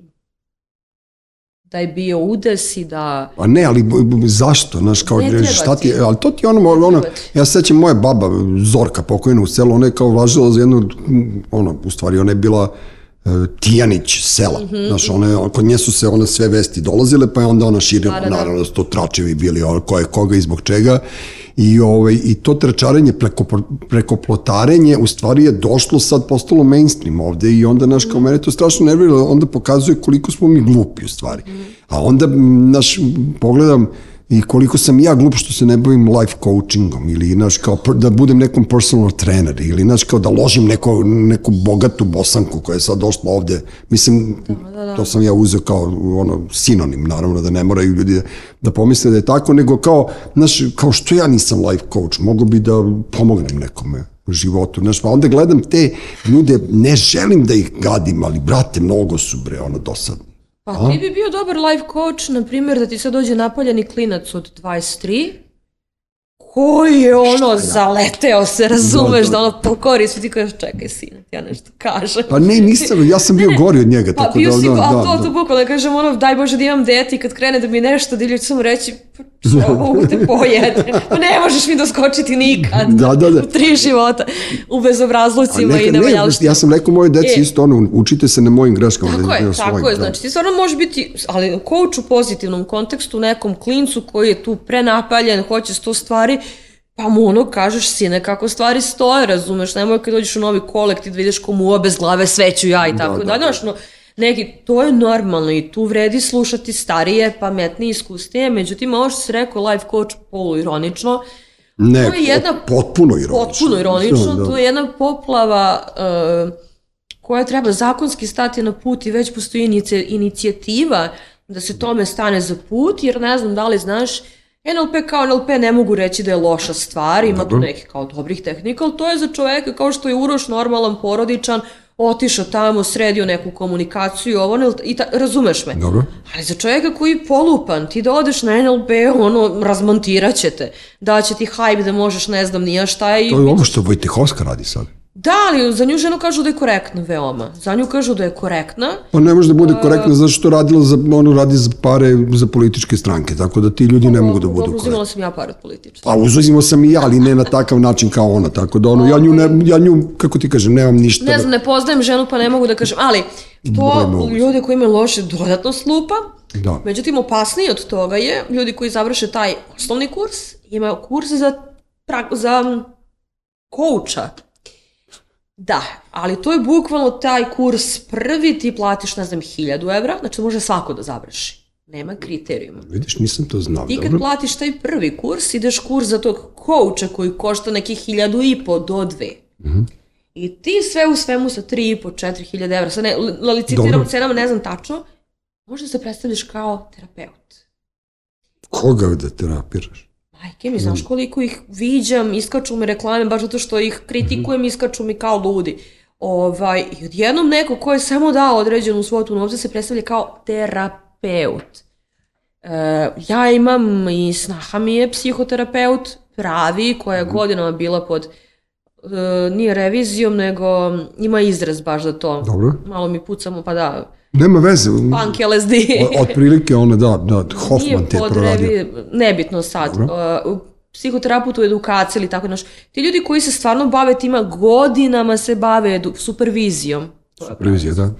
da je bio udes i da... Pa ne, ali zašto, znaš, kao, Ne treba šta ti, ti. ali to ti ono, ono, ti. ja se sećam moje baba, Zorka, pokojena u selu, ona je kao vlažila za jednu, ono, u stvari, ona je bila e, Tijanić sela, Mhm, znaš, ona kod nje su se one sve vesti dolazile, pa je onda ona širila, Da, da, da. naravno da su to tračevi bili, ono, ko je koga i zbog čega, i, ovaj, i to trčarenje preko, preko plotarenje u stvari je došlo sad postalo mainstream ovde i onda naš kao mene to strašno nervira onda pokazuje koliko smo mi glupi u stvari. A onda naš pogledam i koliko sam ja glup što se ne bavim life coachingom ili naš kao da budem nekom personal trainer ili naš kao da ložim neko, neku bogatu bosanku koja je sad došla ovde mislim to sam ja uzeo kao ono sinonim naravno da ne moraju ljudi da, da pomisle da je tako nego kao znaš kao što ja nisam life coach mogu bi da pomognem nekome u životu, znaš, pa onda gledam te ljude, ne želim da ih gadim, ali brate, mnogo su bre, ono, dosadni. Pa ti bi bio dobar life coach, na primjer, da ti sad dođe napaljeni klinac od 23, koji je ono zaleteo se, razumeš, Da, da, da. ono pokori sve ti kažeš čekaj sine, ja nešto kažem. Pa ne, nisam, ja sam bio gori od njega, Pa tako bio da, si, da, a da, to, da. to bukvalno kažem ono, daj Bože da imam dete i kad krene da mi nešto divlje ću samo reći, pa mogu te pojede, pa ne možeš mi doskočiti nikad. Da, da, da. U tri života, u bezobrazlucima neka, i ne, nevaljalština. ja sam rekao moje deci E. isto ono, učite se na mojim greškama. Tako da, je, tako svojim, je, da. znači ti stvarno može biti, ali coach u pozitivnom kontekstu, nekom klincu koji je tu prenapaljen, hoće sto stvari, pa mu ono kažeš sine kako stvari stoje, razumeš, nemoj kad dođeš u novi kolektiv da vidiš komu bez glave sveću ja i tako da, dalje, da. znaš, no, neki, to je normalno i tu vredi slušati starije, pametnije, iskusnije, međutim ovo što si rekao life coach poluironično, Ne, To je jedna- potpuno ironično. potpuno ironično, Da, da. to je jedna poplava uh, koja treba zakonski stati na put i već postoji inici- inicijativa da se tome stane za put, jer ne znam da li znaš, NLP kao NLP ne mogu reći da je loša stvar, ima tu nekih kao dobrih tehnika, ali to je za čoveka kao što je Uroš normalan, porodičan, otišao tamo, sredio neku komunikaciju, ovo, ne, i ta, razumeš me? Dobro. Ali za čovjeka koji je polupan, ti da odeš na NLP, ono, razmontirat će te. Da će ti hype da možeš ne znam nija šta i... To je ovo što Vojtehovska radi sad. Da, ali za nju ženu kažu da je korektna veoma. Za nju kažu da je korektna. Pa ne može da bude korektno zato što radila za, ono radi za pare za političke stranke, tako da ti ljudi ne mogu da budu korektni. uzimala sam ja par od političara. A uzuzimo sam i ja, ali ne na takav način kao ona, tako da ono, ja nju, ne, ja nju, kako ti kažem, nemam ništa. Ne da- znam, ne poznajem ženu pa ne mogu da kažem, ali to ljude koji imaju loše dodatno slupa. Da. Međutim, opasniji od toga je ljudi koji završe taj osnovni kurs, imaju kurs za, pra- za kouča. Da, ali to je bukvalno taj kurs prvi, ti platiš, ne znam, 1000 evra, znači može svako da završi. Nema kriterijuma. Vidiš, nisam to znao. Ti kad Dobro. platiš taj prvi kurs, ideš kurs za tog kouča koji košta nekih hiljadu i po do dve. I ti sve u svemu sa 3,5, 4.000 evra, sad ne, li- licitiram Dobro. cenama, ne znam tačno, možda se predstavljaš kao terapeut. Koga da terapiraš? Majke mi, znaš koliko ih viđam, iskaču mi reklame, baš zato što ih kritikujem, iskaču mi kao ludi. Ovaj, I odjednom neko ko je samo dao određenu svotu novca se predstavlja kao terapeut. E, ja imam i snaha mi je psihoterapeut, pravi, koja je godinama bila pod e, nije revizijom, nego ima izraz baš za to. Dobro. Malo mi pucamo, pa da, Nema veze. punk LSD. Otprilike ona, da, da, Hoffman te je proradio. nebitno sad. Dobro. Uh, psihoterapeut u edukaciji ili tako, znaš, ti ljudi koji se stvarno bave tima, godinama se bave edu, supervizijom. Supervizija, da.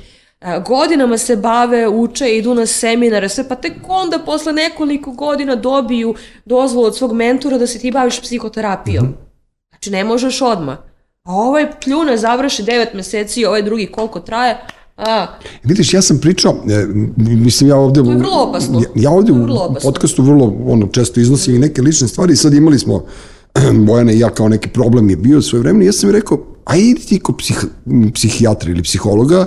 E, godinama se bave, uče, idu na seminare, sve, pa tek onda posle nekoliko godina dobiju dozvolu od svog mentora da se ti baviš psihoterapijom. Mm -hmm. Znači, ne možeš odmah. A ovaj pljune završi 9 meseci, ovaj drugi koliko traje, A. Vidiš, ja sam pričao, e, mislim ja ovde... To je vrlo opasno. Ja, ja ovde u podcastu vrlo ono, često iznosim i neke lične stvari i sad imali smo Bojana i ja kao neki problem je bio svoje vremena ja sam mi rekao, a idi ti kod psih, psihijatra ili psihologa,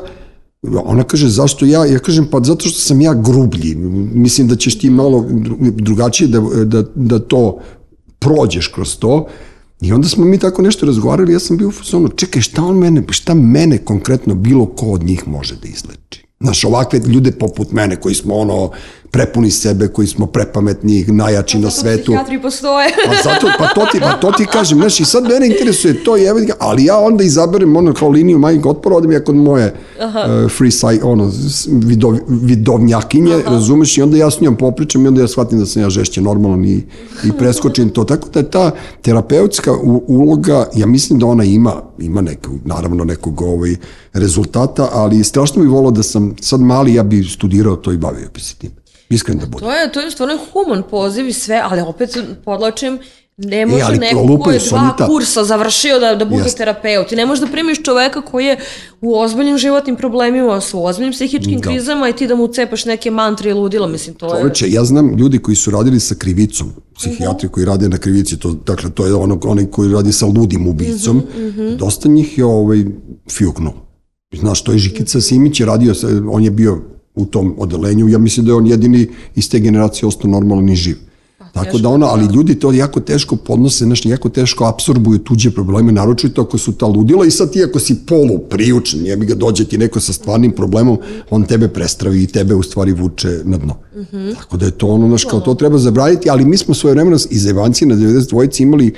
ona kaže, zašto ja? Ja kažem, pa zato što sam ja grublji. Mislim da ćeš ti malo drugačije da, da, da to prođeš kroz to. I onda smo mi tako nešto razgovarali, ja sam bio u fazonu, čekaj, šta on mene, šta mene konkretno bilo ko od njih može da izleči? Znaš, ovakve ljude poput mene koji smo ono prepuni sebe, koji smo prepametni, najjači na svetu. Psihijatri postoje. pa, zato, pa, to ti, pa to ti kažem, znaš, i sad mene interesuje to, je, ali ja onda izaberem ono kao liniju manjeg otpora, odem ja kod moje uh, free side, ono, vidov, vidovnjakinje, Aha. razumeš, i onda ja s njom popričam i onda ja shvatim da sam ja žešće normalan i, i preskočim to. Tako da je ta terapeutska uloga, ja mislim da ona ima, ima neku, naravno nekog ovaj, rezultata, ali strašno bi volao da sam sad mali, ja bi studirao to i bavio bi se tim. Iskren da bude. To je, to je stvarno human poziv i sve, ali opet podlačim, ne može e, neko ko je dva ta... kursa završio da, da bude terapeut. I ne možeš da primiš čoveka koji je u ozbiljnim životnim problemima, u ozbiljnim psihičkim da. krizama i ti da mu cepaš neke mantre i ludila. Mislim, to Čoveče, je... ja znam ljudi koji su radili sa krivicom, psihijatri uh -huh. koji rade na krivici, to, dakle, to je ono, onaj koji radi sa ludim ubicom, uh -huh, uh -huh. dosta njih je ovaj, fjuknuo. Znaš, to je Žikica Simić je radio, on je bio u tom odelenju. Ja mislim da je on jedini iz te generacije ostao normalan i živ. Pa, Tako da ono, ali ljudi to jako teško podnose, znaš, jako teško absorbuju tuđe probleme, naročito ako su ta ludila i sad ti ako si polu priučen, je bi ga dođe ti neko sa stvarnim problemom, on tebe prestravi i tebe u stvari vuče na dno. Mm -hmm. Tako da je to ono, znaš, kao to treba zabraniti, ali mi smo svoje vremena iz Evancije na 92 imali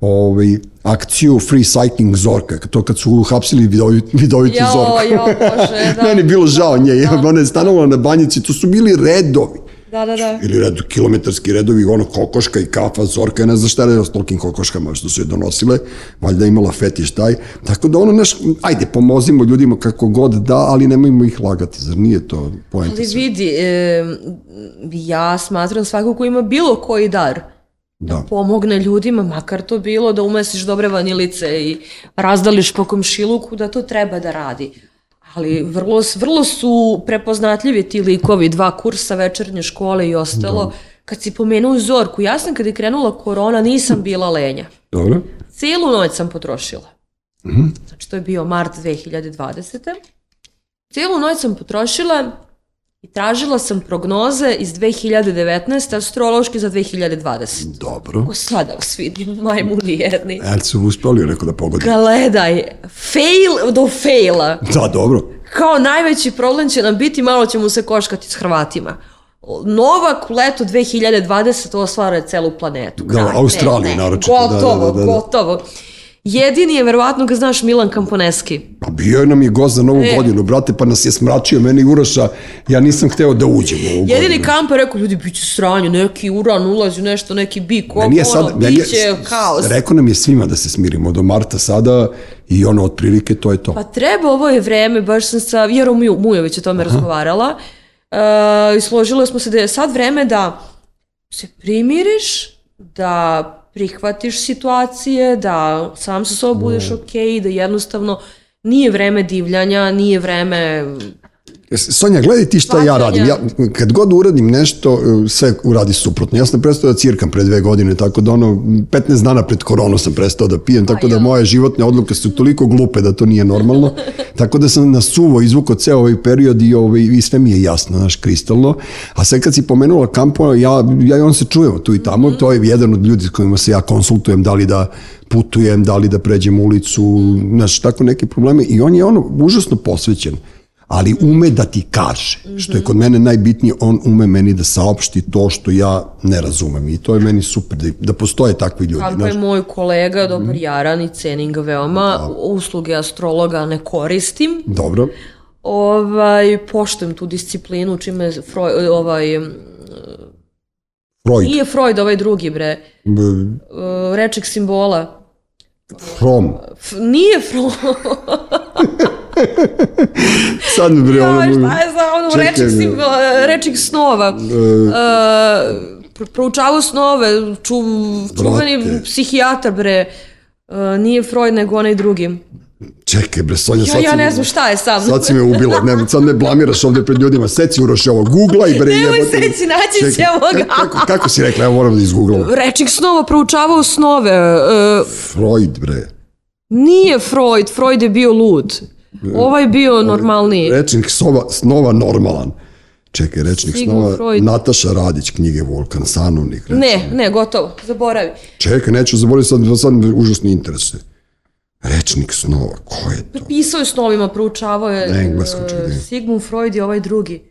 ovaj, akciju Free Cycling Zorka, to kad su uhapsili vidovi, vidovitu jo, Zorku. Jo, bože, da. Meni je bilo žao nje, da. ona je stanovala na banjici, to su bili redovi. Da, da, da. Ili red, kilometarski redovi, ono kokoška i kafa, zorka, ne znam šta je s tolkim kokoškama što su je donosile, valjda imala fetiš taj. Tako da ono, naš, ajde, pomozimo ljudima kako god da, ali nemojmo ih lagati, zar nije to poenta? Ali vidi, e, ja smatram svako ko ima bilo koji dar, da. da pomogne ljudima, makar to bilo da umesiš dobre vanilice i razdališ po komšiluku, da to treba da radi. Ali vrlo, vrlo su prepoznatljivi ti likovi, dva kursa večernje škole i ostalo. Da. Kad si pomenuo Zorku, ja sam kad je krenula korona, nisam bila lenja. Dobro. Cijelu noć sam potrošila. -hmm. Znači, to je bio mart 2020. Cijelu noć sam potrošila I tražila sam prognoze iz 2019. astrološki za 2020. Dobro. Ko sada vas vidim, majmuni jedni. E, su uspeli neko da pogodi. Gledaj, fail do faila. Da, dobro. Kao najveći problem će nam biti, malo ćemo se koškati s Hrvatima. Novak u leto 2020 osvara celu planetu. Da, Australiju naročito. Gotovo, da, da, da, da. gotovo. Jedini je, verovatno ga znaš, Milan Kamponeski. Pa bio je nam je gost za novu e. godinu, brate, pa nas je smračio, meni Uroša, ja nisam hteo da uđem u ovu Jedini godinu. je rekao, ljudi, bit će sranje, neki uran ulazi nešto, neki bik, ovo, ono, sad, bit će kaos. Rekao nam je svima da se smirimo do marta sada i ono, otprilike, to je to. Pa treba, ovo je vreme, baš sam sa Vjerom Mujović o tome Aha. razgovarala, uh, i smo se da je sad vreme da se primiriš, da prihvatiš situacije, da sam sa sobom budeš ok, da jednostavno nije vreme divljanja, nije vreme Sonja, gledaj ti šta ja radim. Ja, kad god uradim nešto, sve uradi suprotno. Ja sam prestao da cirkam pre dve godine, tako da ono, 15 dana pred koronu sam prestao da pijem, tako da moje životne odluke su toliko glupe da to nije normalno. tako da sam na suvo izvukao ceo ovaj period i, ovaj, i sve mi je jasno, znaš, kristalno. A sad kad si pomenula kampo, ja, ja i on se čujemo tu i tamo, mm -hmm. to je jedan od ljudi s kojima se ja konsultujem, da li da putujem, da li da pređem ulicu, znaš, tako neke probleme. I on je ono užasno posvećen ali ume da ti kaže, što je kod mene najbitnije, on ume meni da saopšti to što ja ne razumem i to je meni super, da, da postoje takvi ljudi. Kako je moj kolega, dobar mm. Jaran i cenim ga veoma, da. usluge astrologa ne koristim. Dobro. Ovaj, poštujem tu disciplinu, čime Freud, ovaj, Freud, Nije Freud ovaj drugi, bre. b- Uh, rečnik simbola. From. F nije Freud. Sad mi bre, ono... Joj, šta je za ono rečnik, sim, rečnik snova. Uh, pr- proučavao snove, ču, čuveni Brate. psihijatar, bre. Uh, nije Freud, nego onaj drugi. Čekaj bre, Sonja, Ja, sad ja si ne znam šta je sam. Sad si me ubila, ne, sad me blamiraš ovde pred ljudima, seci uroši ovo, googlaj bre, Nemoj seći, naći Čekaj, ćemo ga. ka- Kako, kako si rekla, evo moram da izgooglam. Rečnik snova proučavao snove. Uh, Freud bre. nije Freud, Freud je bio lud. Ovaj je bio normalniji. Rečnik snova, snova normalan. Čekaj, rečnik Sigmund snova, Freud. Nataša Radić, knjige Volkan, Sanovnik. rečnik. Ne, ne, gotovo, zaboravi. Čekaj, neću zaboraviti, sad, sad me užasno interesuje. Rečnik snova, ko je to? Pisao je snovima, proučavao je Na engleskom, e, čekaj. Sigmund Freud i ovaj drugi.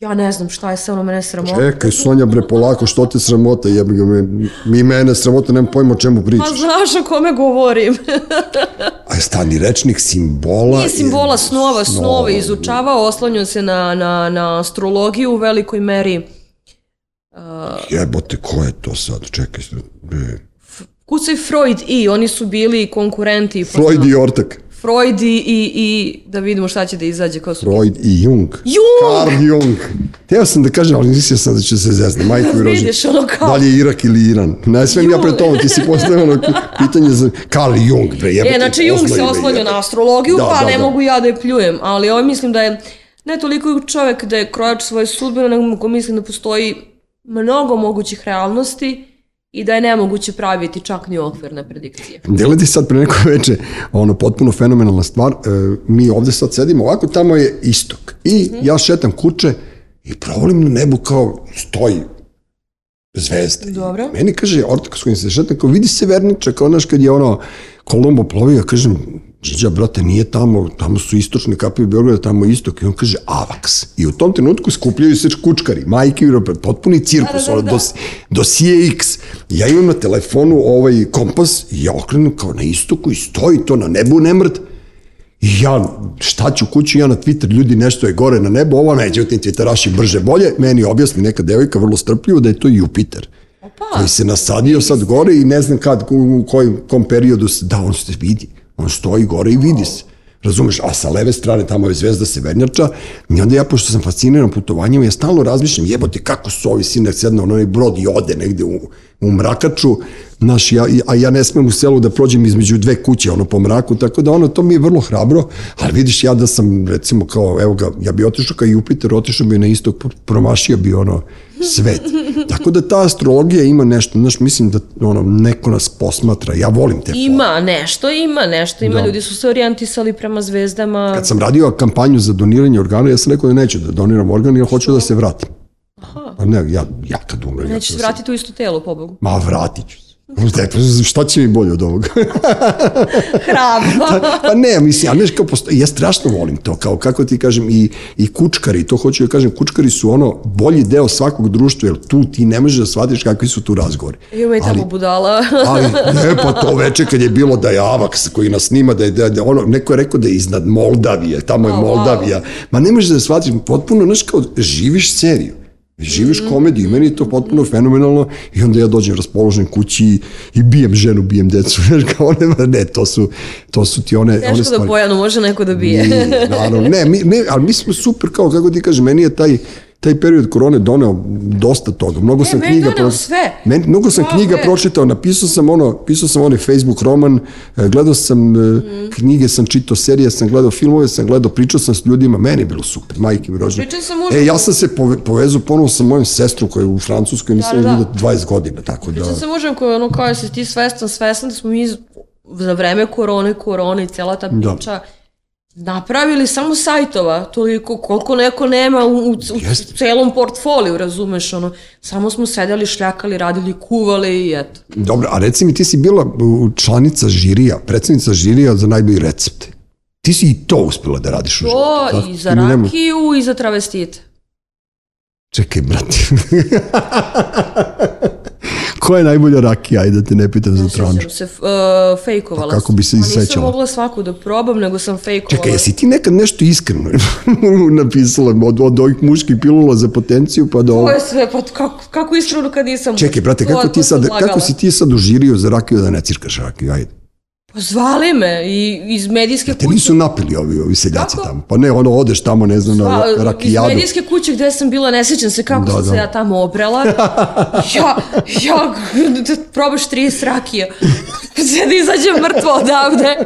Ja ne znam šta je sa ono mene sramota. Čekaj, Sonja, bre, polako, što te sramota, jebi ga, me, mi mene sramota, nemam pojma o čemu Pa pričaš. znaš o kome govorim. Aj, stani, rečnik simbola. Nije simbola je- snova, snove izučavao, oslanjao se na, na, na astrologiju u velikoj meri. Jebote, ko je to sad? Čekaj, bre. Kucaj Freud i, oni su bili konkurenti. pa Freud i Ortak. Freud i, i, i da vidimo šta će da izađe kao su... Freud i Jung. Jung! Carl Jung. Teo sam da kažem, ali nisi sam da će se zezne. Majko mi roži. Vidiš, ono kao- Da li je Irak ili Iran? Ne smijem ja pred tobom, ti si postavio ono pitanje za Carl Jung. Bre, jebote, E, znači Jung se jebote. na astrologiju, Da, pa da, ne da. mogu ja da je pljujem, ali ovaj mislim da je ne toliko čovek da je krojač svoje sudbine, nego mislim da postoji mnogo mogućih realnosti i da je nemoguće praviti čak ni okvirne predikcije. Delati sad pre neko veče, ono, potpuno fenomenalna stvar, e, mi ovde sad sedimo, ovako tamo je istok. I ja šetam kuće i provolim na nebu kao stoji zvezda. Dobro. I Meni kaže, ortak s kojim se šetam, kao vidi se verniča, kao znaš kad je ono Kolumbo plovio, kažem, Žiđa, brate, nije tamo, tamo su istočne kape Beograda, tamo je istok. I on kaže, Avaks. I u tom trenutku skupljaju se kučkari, majke i rope, potpuni cirkus, Da, da, da, da. dos, dosije X. Ja imam na telefonu ovaj kompas i ja okrenem kao na istoku i stoji to na nebu ne mrd. I ja, šta ću kući, ja na Twitter, ljudi nešto je gore na nebu, ovo međutim Twitteraši brže bolje, meni objasni neka devojka vrlo strpljivo da je to Jupiter koji se nasadio sad gore i ne znam kad, u, kojem, kom periodu se, da, on se vidi, on stoji gore i vidi se. Razumeš, a sa leve strane tamo je zvezda severnjača. I onda ja, pošto sam fasciniran putovanjima, ja stalno razmišljam, jebote, kako su ovi sine sedno na onaj brod i ode negde u, u mrakaču, znaš, ja, a ja ne smem u selu da prođem između dve kuće, ono, po mraku, tako da ono, to mi je vrlo hrabro, ali vidiš, ja da sam, recimo, kao, evo ga, ja bi otišao kao Jupiter, otišao bi na istok, promašio bi ono, svet. Tako da ta astrologija ima nešto, znaš, mislim da ono, neko nas posmatra, ja volim te fore. Ima nešto, ima nešto, ima. Da. Ljudi su se orijentisali prema zvezdama. Kad sam radio kampanju za doniranje organa, ja sam rekao da neću da doniram organ, jer hoću da se vratim. Pa ne, ja, ja kad umrem, ja Nećeš da se... vratiti u isto telo, pobogu. Ma, vratit ću se. Tek, šta će mi bolje od ovoga? Hrabro. pa ne, mislim, ali znaš, kao posto... ja strašno volim to, kao kako ti kažem, i, i kučkari, to hoću da kažem, kučkari su ono bolji deo svakog društva, jer tu ti ne možeš da shvatiš kakvi su tu razgovori. I tamo budala. ali ne, pa to veče kad je bilo da je Avaks koji nas snima, da je, da da ono, neko je rekao da je iznad Moldavije, tamo je au. Moldavija. Ma ne možeš da shvatiš, potpuno, znaš, kao, živiš seriju. Živiš komediju, meni je to potpuno fenomenalno i onda ja dođem raspoložen kući i, i bijem ženu, bijem decu, znaš, kao one, ne, to su, to su ti one, one Teško da stvari. Bojanu može neko da bije. Nije, naravno, ne, mi, ne, ali mi smo super, kao kako ti kažem, meni je taj, taj period korone doneo dosta toga. Mnogo sam knjiga pro- sve. Meni, mnogo sam Wow, knjiga e. pročitao, napisao sam ono, pisao sam onaj Facebook roman, e, gledao sam e, knjige, sam čitao serije, sam gledao filmove, sam gledao, pričao sam s ljudima, meni je bilo super, majke mi rođene. Pričao sam mužu- E, ja sam se pove, povezao ponovo sa mojom sestrom koja je u Francuskoj, nisam Da, da, da, vidio 20 godina, tako da... Pričam sa mužem koji ono kao jesi ti svestan, svestan da smo mi za vreme korone, korone i cela ta Da. Napravili samo sajtova, toliko koliko neko nema u, u, u celom portfoliju, razumeš, ono, samo smo sedeli, šljakali, radili, kuvali i eto. Dobro, a reci mi, ti si bila članica žirija, predsednica žirija za najbolji recept. Ti si i to uspela da radiš u životu. To i za Ili nema- rakiju i za travestite. Čekaj, brate. Koja je najbolja rakija? Ajde da te ne pitam za tranđu. Sećam se, uh, fejkovala Pa kako bi se Pa Nisam sećala? mogla svaku da probam, nego sam fejkovala. Čekaj, jesi ti nekad nešto iskreno napisala od, od ovih muških pilula za potenciju pa do? To je sve, pa kako, kako iskreno kad nisam... Čekaj, brate, kako ti sad, kako si ti sad užirio za rakiju da ne cirkaš rakiju? Ajde. Pa zvali me i iz medijske Te kuće. nisu napili ovi, ovi seljaci Kako? tamo. Pa ne, ono, odeš tamo, ne znam, na Pa, ra- iz rakijadu. medijske kuće gde sam bila, ne sjećam se kako Da, sam da. se ja tamo obrela. ja, ja, da probaš 30 rakija. Da izađem mrtvo odavde.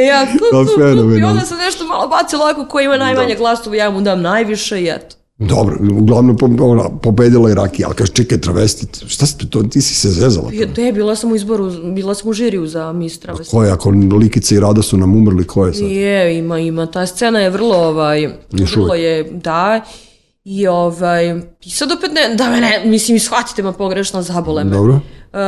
Ja, tu, Pa, tu, tu, i onda sam nešto malo bacila ovako ko ima najmanje glasova, ja mu dam najviše i eto. Dobro, uglavnom ona, pobedila je rakija, ali kaže, čekaj, travestit, šta si to, ti si se zezala? Ja, te, bila sam u izboru, bila sam u žiriju za Miss Travesti. Ko je, ako Likica i Rada su nam umrli, ko je sad? Je, ima, ima. Ta scena je vrlo, ovaj, Još vrlo uvek. je, da, i ovaj, i sad opet ne, da me ne, mislim, shvatite me pogrešno, zabole me. Dobro. E,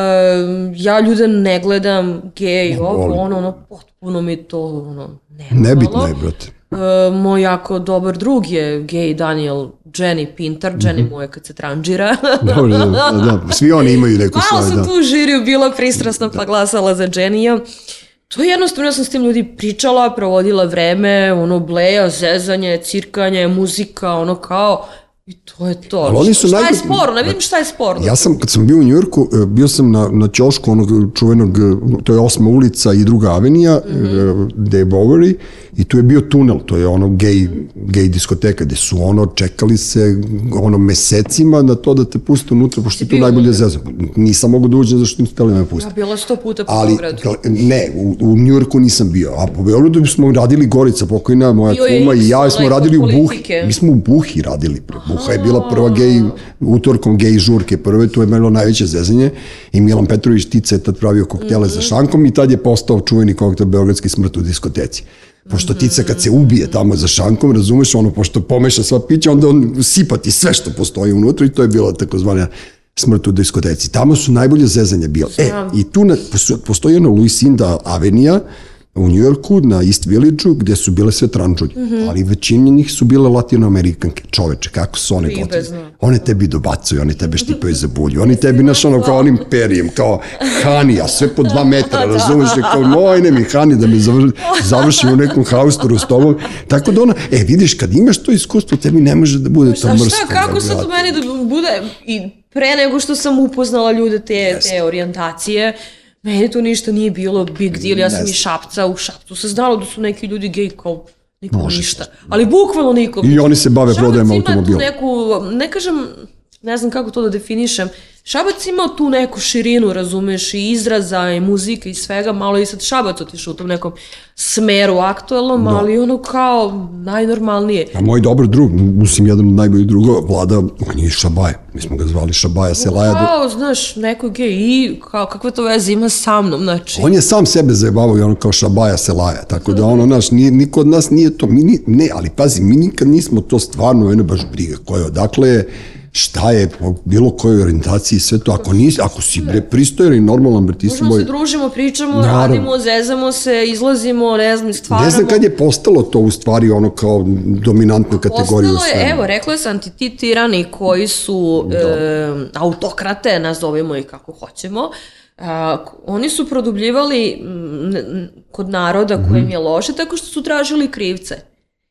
ja ljude ne gledam gej, ovo, ono, ono, potpuno mi to, ono, ne. Nebitno je, brate. E, moj jako dobar drug je gej Daniel Jenny Pintar, Jenny mu je kad se tranđira. Dobro, da, da, da, svi oni imaju neku Malo svoju, sam da. tu u žiriju bila pristrasno pa glasala za Jenija. To je jednostavno, ja sam s tim ljudi pričala, provodila vreme, ono, bleja, zezanje, cirkanje, muzika, ono kao, i to je to. Ali oni su šta je najbolji- sporno? Ne vidim šta je sporno. Ja sam, kad sam bio u Njujorku, e, bio sam na, na ćošku onog čuvenog, e, to je osma ulica i druga avenija, mm -hmm. gde je Bowery, i tu je bio tunel, to je ono gej, gej diskoteka, gde su ono čekali se ono mesecima na to da te puste unutra, pošto je tu najbolje zezam. Nisam mogu da uđem zašto nisu hteli da me puste. Ja bila sto puta po Ali, Beogradu. ne, u, u Njujorku nisam bio, a po Beogradu smo radili Gorica pokojna, moja je kuma i ja, smo radili u Buhi. Mi smo u Buhi radili. pre. Buha je bila prva gej, utorkom gej žurke prve, to je bilo najveće zezanje i Milan Petrović Tica je tad pravio koktele Mhm. za šankom i tad je postao čuveni koktel Beogradski smrt u diskoteci. Pošto Tica kad se ubije tamo za šankom, razumeš, ono, pošto pomeša sva pića, onda on sipati sve što postoji unutra i to je bila takozvana smrt u diskoteci. Tamo su najbolje zezanje bile. E, i tu na, posto- postoji jedna Luisinda Avenija, u Njujorku, na East Village-u, gde su bile sve tranđulje. Mhm. Ali većina njih su bile latinoamerikanke. Čoveče, kako su one gotive. One tebi dobacuju, oni tebe štipaju za bulju. Oni tebi, naš ono, kao onim perijem, kao Hanija, sve po dva metra, razumeš? je Kao, moj, ne mi Hani da me završi, završi u nekom haustoru s tobom. Tako da ona, e, vidiš, kad imaš to iskustvo, tebi ne može da bude to mrsko. šta, kako sad u meni da bude, i pre nego što sam upoznala ljude te, te orijentacije, meni to ništa nije bilo big deal, ja sam iz Šapca, u Šapcu se znalo da su neki ljudi gej kao nikom ništa, ali bukvalno nikom. I oni se bave prodajem automobila. neku, ne kažem, ne znam kako to da definišem, Šabac ima tu neku širinu, razumeš, i izraza, i muzike, i svega, malo i sad Šabac otišao u tom nekom smeru aktuelnom, ali ono kao najnormalnije. A moj dobar drug, mislim, jedan od najboljih drugova, Vlada, on je iz Šabaja. Mi smo ga zvali Šabaja Selaja. Kao, znaš, neko je i kao, kakve to veze ima sa mnom, znači. On je sam sebe zajebavao i ono kao šabaja selaja, tako da ono, naš, nije, niko od nas nije to, mi ni, ne, ali pazi, mi nikad nismo to stvarno, mene baš briga ko je, odakle je, šta je, po bilo kojoj orijentaciji, sve to, ako, nisi, ako si bre, pristojan i normalan, bre, ti si moj, se družimo, pričamo, Naravno. radimo, zezamo se, izlazimo, ne znam, stvaramo. ne znam kad je postalo to u stvari ono kao dominantna kategorija u Ostalo je, evo, rekla sam ti, ti tirani koji su e, autokrate, nazovimo ih kako hoćemo, a, oni su produbljivali n- kod naroda Mhm. kojem je loše tako što su tražili krivce.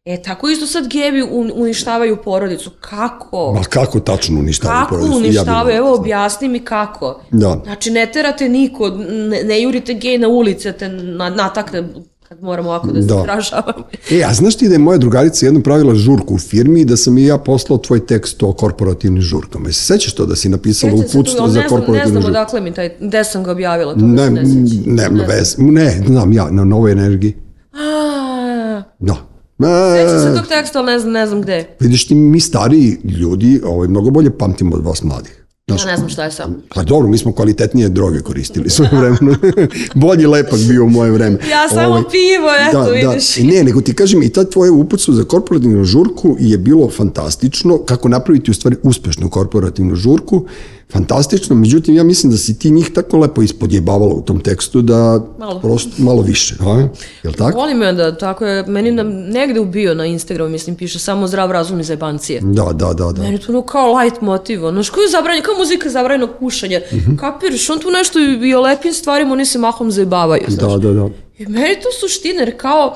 E, tako isto sad gebi un- uništavaju porodicu. Kako? Ma kako tačno uništavaju Kako porodicu? Ja bi uništavaju? volio Evo, znam. objasni mi kako. Da. Znači, ne terate niko, ne, ne jurite gej na ulici, da te na, natakne, kad moram ovako da se Da. izražavam. E, a znaš ti da je moja drugarica jednom pravila žurku u firmi i da sam i ja poslao tvoj tekst o korporativnim žurkama. Jesi se sećaš to da si napisala Sjećam se uputstvo za ne znam, ne znam odakle mi taj, gde sam ga objavila, to Ne, ne, ne ne, ne, vez, ne, znam ja, na novoj energiji. A, Da. Sećam se tog teksta, ali ne znam, ne znam gde. vidiš ti, mi stariji ljudi ovaj, mnogo bolje pamtimo od vas mladih. Znaš, Ja ne znam šta je sam. Pa dobro, mi smo kvalitetnije droge koristili svoje vremeno. Bolji lepak bio u moje vreme. Ja samo Ovaj, pivo, eto, vidiš. I ne, nego ti kažem, i ta tvoje uputstvo za korporativnu žurku je bilo fantastično, kako napraviti u stvari uspešnu korporativnu žurku. Fantastično, međutim ja mislim da si ti njih tako lepo ispodjebavala u tom tekstu da Malo. prosto malo više, a? Jel tako? Volim me da tako je, meni nam negde ubio na Instagramu, mislim, piše samo zdrav razum i zajebancije. Da, da, da, da. Meni to ono kao light motiv, ono, što je zabranjeno, kao muzika je zabranjeno pušanje. Mhm. Kapiraš, on tu nešto i, i o lepim stvarima, oni se mahom zajebavaju, znaš. Da, da, da. I meni to suština, jer kao,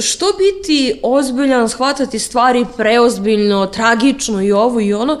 što biti ozbiljan, shvatati stvari preozbiljno, tragično i ovo i ono,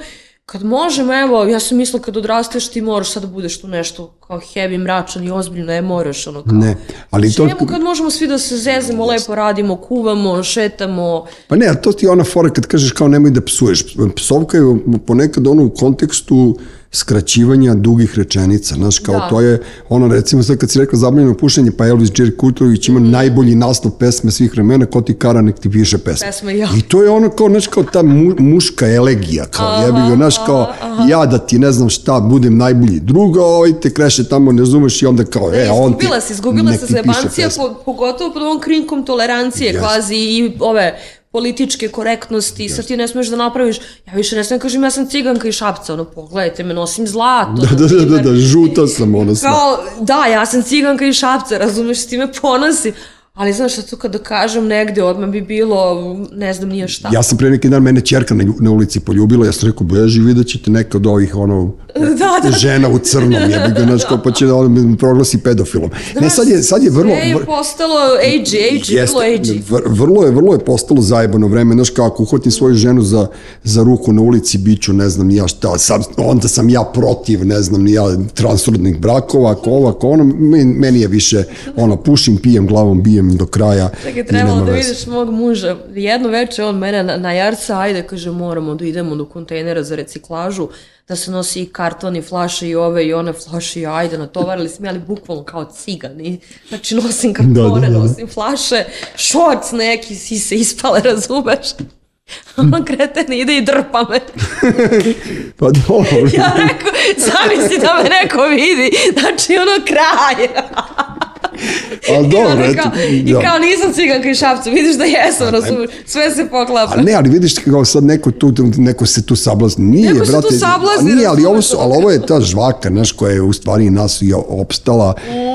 kad možemo, evo, ja sam mislila kad odrasteš ti moraš sad da budeš tu nešto kao heavy, mračan i ozbiljno, ne moraš, ono kao. Ne, ali to... Čemu kad možemo svi da se zezemo, lepo radimo, kuvamo, šetamo, Pa ne, a to ti je ona fora kad kažeš kao nemoj da psuješ. Psovka je ponekad ono u kontekstu skraćivanja dugih rečenica, znaš, kao Da. to je, ono recimo sad kad si rekla zabranjeno pušenje, pa Elvis Jerry Kutrović ima najbolji naslov pesme svih vremena, ko ti kara nek ti piše pesme. Pesme, ja. I to je ono kao, znaš, kao ta mu, muška elegija, kao jebi ga, znaš, kao ja da ti ne znam šta, budem najbolji druga, ovaj te kreše tamo, ne razumeš i onda kao, e, on ti, izgubila se, izgubila se po, pogotovo pod ovom krinkom tolerancije, Jeste. kvazi i ove političke korektnosti, sad ti ne smeš da napraviš, ja više ne smem da kažem ja sam ciganka i šapca, ono pogledajte me, nosim zlato, Da, da, da, da, da, žuta sam, ono. Kao, da, ja sam ciganka i šapca, razumeš, s time ponosim, ali znaš šta tu kada kažem negde, odmah bi bilo, ne znam nije šta. Ja sam pre neki dan mene ćerka na, na ulici poljubila, ja sam rekao, beži, vidjet ćete neka od ovih, ono, da, da. žena u crnom, jebi ga, znaš, kao pa će da me proglasi pedofilom. ne, sad je, sad je vrlo... Sve je postalo age, age, je bilo age. vr- vrlo je, vrlo je postalo zajebano vreme, znaš, kao ako uhvatim svoju ženu za, za ruku na ulici, bit ću, ne znam, ja šta, sam, onda sam ja protiv, ne znam, ja, transrodnih brakova, ako ovo, ako ono, meni je više, ono, pušim, pijem, glavom bijem do kraja. Čekaj, trebalo da vidiš mog muža. Jedno veče on mene na, na jarca, ajde, kaže, moramo da idemo do kontejnera za reciklažu, da se nosi i karton i flaše i ove i one flaše i ajde, natovarili smo, ali bukvalno kao cigani. Znači, nosim kartone, Da, da, da. nosim flaše, šorc neki, si se ispale, razumeš? On kreten ide i drpa me. Pa dobro. Ja rekao, zamisli da me neko vidi, znači ono kraj. Ali I, dobro, onda eto, kao, I da. kao nisam ciganka i šapca, vidiš da jesam, razumiješ, sve se poklapa. Ali ne, ali vidiš kao sad neko tu, neko se tu sablazni. Nije, Neko se tu brate. sablazni, a Nije, ali ovo, su, ali ovo je ta žvaka, znaš, koja je u stvari nas i opstala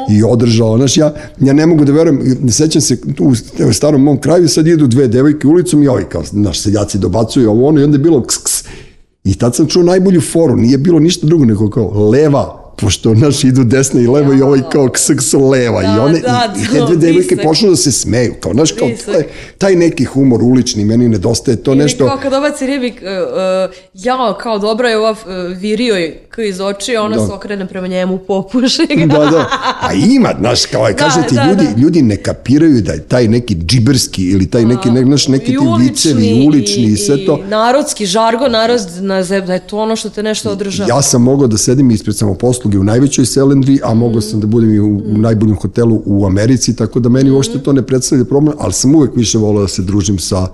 i održala. Znaš, ja, ja ne mogu da verujem, ne sećam se tu u- u starom mom kraju, sad idu dve devojke ulicom i ovi kao, znaš, seljaci dobacuju ovo ono i onda je bilo ks, ks. I tad sam čuo najbolju foru, nije bilo ništa drugo nego kao leva, pošto naš idu desna i leva i ovaj kao ks, ks leva i Da, one da, i, i te to, dve devojke počnu da se smeju kao znaš kao je, taj neki humor ulični meni nedostaje to Ili nešto kao kad obaci ribik, uh, uh, jao, kao dobra je ova uh, virio je k iz oči, ona Da. se okrene prema njemu, popuši ga. da, da. A ima, znaš, kao je, kaže ti, da, ljudi, da. ljudi ne kapiraju da je taj neki džiberski ili taj neki, ne, znaš, neki ti vicevi, i ulični i sve to. I narodski žargo, narod, na zeb, da je to ono što te nešto održava. Ja sam mogao da sedim ispred samoposluge u najvećoj selendri, a mogao sam da budem i u, u najboljem hotelu u Americi, tako da meni uopšte to ne predstavlja problem, ali sam uvek više volao da se družim sa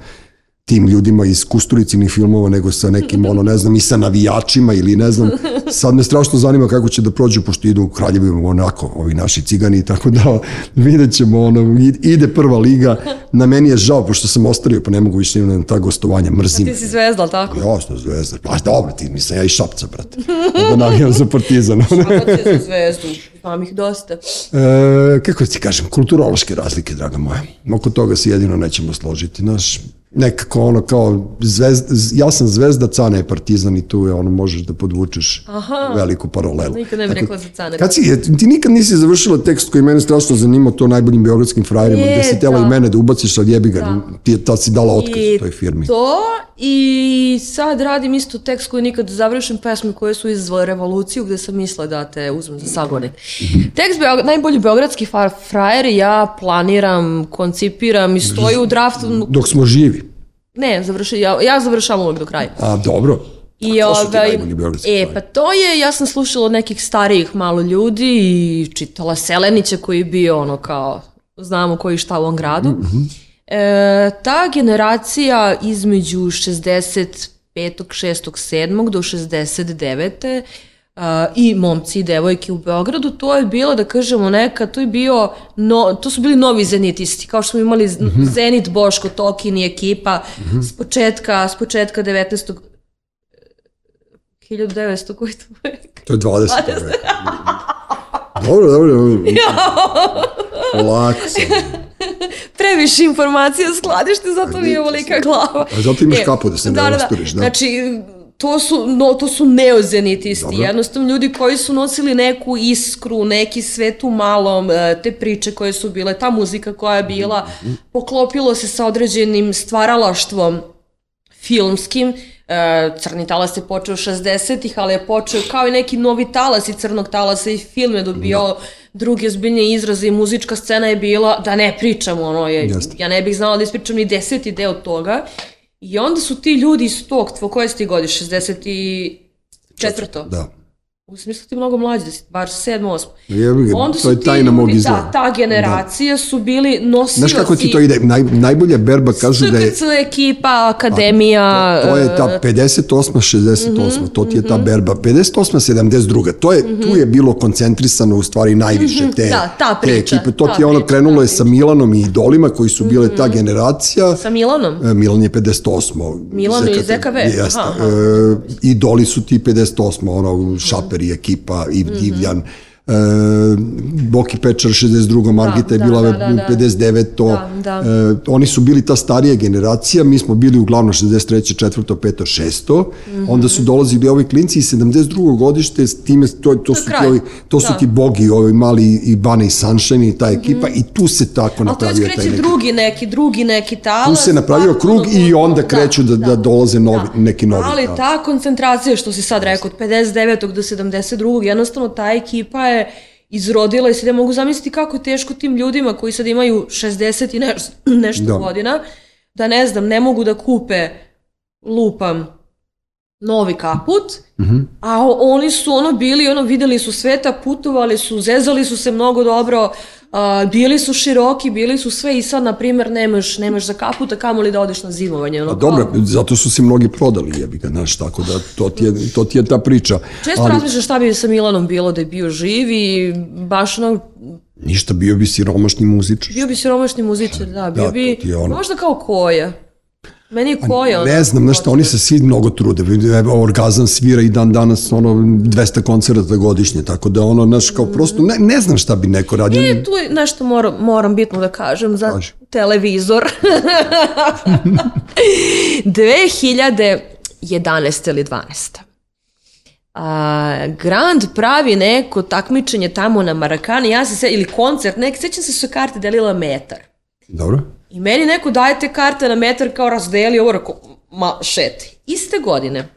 tim ljudima iz Kusturicinih filmova nego sa nekim, ono, ne znam, i sa navijačima ili ne znam, sad me strašno zanima kako će da prođu, pošto idu u Kraljevu onako, ovi naši cigani, tako da vidjet ćemo, ono, id- ide prva liga, na meni je žao, pošto sam ostario, pa ne mogu više na ta gostovanja, mrzim. Ti si zvezda, ali tako? Jasno, zvezda. Pa dobro, ti mislim, ja i šapca, brate. Da navijam za partizan. Šabac je za zvezdu, znam ih dosta. e, kako ti kažem, kulturološke razlike, draga moja. Oko toga se jedino nećemo složiti. Znaš, nekako ono kao, zvezda, ja sam zvezda, Cana je partizan i tu je ono, možeš da podvučeš Aha. veliku paralelu. Nikad ne bi Tako- rekla za Cane. Kad si, ti nikad nisi završila tekst koji mene strašno zanimao, to najboljim beogradskim frajerima, Je, gde si tela da. i mene da ubaciš, ali jebi ga, ti, tad si dala otkaz I toj firmi. to i sad radim isto tekst koji nikad završim pesme koje su izazvale revoluciju gde sam mislila da te uzmem za sagonik. Tekst Beog najbolji beogradski frajer ja planiram, koncipiram i stoji u draftu. Dok smo živi. Ne, završi, ja, ja završavam uvek do kraja. A, dobro. I A ko su ti ovaj, e, pa to je, ja sam slušala od nekih starijih malo ljudi i čitala Selenića koji je bio ono kao, znamo koji šta u ovom gradu. E, ta generacija između 65. 6. 7. do 69. I momci i devojke u Beogradu, to je bilo, da kažemo, neka, to je bio, no, to su bili novi zenitisti, kao što smo imali Zenit, Boško, Tokin i ekipa s početka, s početka 19. 1900 koji to vek? To je 20. vek. Dobro, dobro. dobro. Polako sam. Previše informacija skladište, zato mi je ovolika glava. A zato imaš kapu da se ne rasturiš, da. Znači, to su, no, to su neozenitisti, Dobro. jednostavno ljudi koji su nosili neku iskru, neki svet u malom, e, te priče koje su bile, ta muzika koja je bila, Mhm. poklopilo se sa određenim stvaralaštvom filmskim, e, Crni talas je počeo 60-ih, ali je počeo kao i neki novi talas i Crnog talasa i film je dobio druge zbiljne izraze i muzička scena je bila, da ne pričam, ono je, Jeste. ja ne bih znala da ispričam ni deseti deo toga. I onda su ti ljudi iz tog, tvo, koje si ti godiš, 64. Da. U smislu ti mnogo mlađi, da si bar 7. 8. Jebi ga, Onda to su je tajna mog izgleda. Da, ta generacija su bili nosioci... Znaš kako ti to ide? Naj, najbolja berba kaže da je SKC ekipa, akademija... To je ta 58. 68. to ti je ta berba. 58. 72. To je, tu je bilo koncentrisano u stvari najviše te, Da, ta te priča, ekipe. To ta ti je ono krenulo je sa. Milanom i Idolima koji su bile ta generacija. Sa Milanom? E, Milan je 58. Milan je iz ZKV? Jeste. E, Idoli su ti 58. Ono, Šaper i ekipa, Iv Mhm. Divljan. E, Boki Pečar 62. Margita je da, bila da, da, da. 59. To, Da, da. E, oni su bili ta starija generacija, mi smo bili uglavnom 63. 4. 5. 6. Mhm. Onda su dolazili ovi klinci i 72. godište, s time, to, to, su, ti, ovi, to su Da. Mhm. ti bogi, ovi mali i Bane i Sunshine i ta ekipa i tu se tako Ali to napravio je taj kreće neki drugi neki, drugi neki tu talas. se napravio krug i onda da, kreću da, da, dolaze novi, neki novi. Ali da. ta koncentracija, što si sad rekao, od 59. do 72. jednostavno ta ekipa je izrodila i sad ja mogu zamisliti kako je teško tim ljudima koji sad imaju 60 i neš, nešto Da. godina, da ne znam, ne mogu da kupe lupam novi kaput, Mhm. a o- oni su ono bili, ono videli su sveta, putovali su, zezali su se mnogo dobro, a, bili su široki, bili su sve i sad, na primjer, nemaš, nemaš za kaput, a kamoli da odeš na zimovanje. Ono, A dobro, zato su se mnogi prodali, jebi ga, znaš, tako da to ti je, to ti je ta priča. Često Ali razmišljaš šta bi sa Milanom bilo da je bio živ i baš ono, ništa, bio bi siromašni muzičar. bio bi siromašni muzičar, da, bio Da, bi ono. možda kao koja. Meni je koja, ono. Ne znam, znaš šta, oni se svi mnogo trude. Orgazam svira i dan danas ono 200 koncerta godišnje, tako da ono, znaš, kao prosto, ne, ne znam šta bi neko radio. E, tu je nešto moram, moram bitno da kažem za Kaži. televizor. 2011. ili 12. A, Grand pravi neko takmičenje tamo na Marakani, ja se se, ili koncert, nek, sećam se su karte delila metar. Dobro? I meni neko daje te karte na metar kao razdeli ovo, rekao, ma šeti. Iste godine.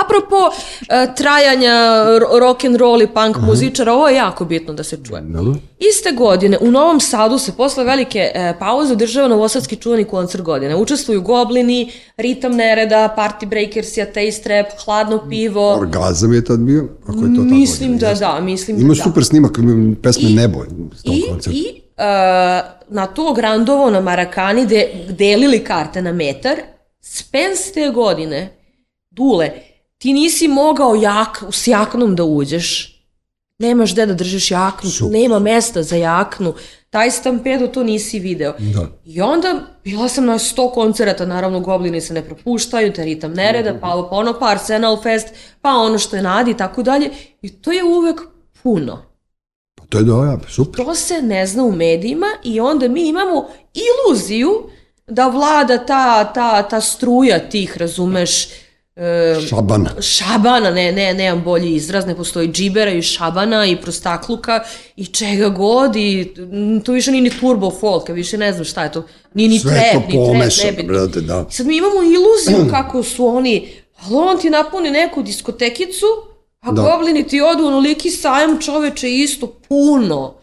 Apropo e, trajanja ro- rock and roll i punk muzičara, ovo je jako bitno da se čuje. Dobro? Iste godine u Novom Sadu se posle velike e, pauze održava novosadski čuvani koncert godine. Učestvuju Goblini, Ritam Nereda, Party Breakers, Taste Rap, Hladno pivo. Orgazam je tad bio, ako je to tako. Mislim da da, mislim Ima da da. super snimak pesme I- Nebo I, koncertu. i na to Grandovo na Marakani de, delili karte na metar. Spence te godine, Dule, ti nisi mogao jak, s jaknom da uđeš. Nemaš gde da držiš jaknu, Super. nema mesta za jaknu. Taj stampedo to nisi video. Da. I onda bila sam na 100 koncerata, naravno Goblini se ne propuštaju, te ritam nereda, pa ono pa Arsenal Fest, pa ono što je nadi i tako dalje. I to je uvek puno. To je ja, super. To se ne zna u medijima i onda mi imamo iluziju da vlada ta, ta, ta struja tih, razumeš, e, Šabana. šabana, ne, ne, nemam bolji izraz, ne postoji džibera i šabana i prostakluka i čega god i to više nije ni turbo folk, više ne znam šta je to, nije ni Sve trap, to ni trap, pomešano, nebitno. brate, da. Sad mi imamo iluziju kako su oni, ali on ti napuni neku diskotekicu, a Da. goblini ti odu onoliki sajam čoveče isto puno.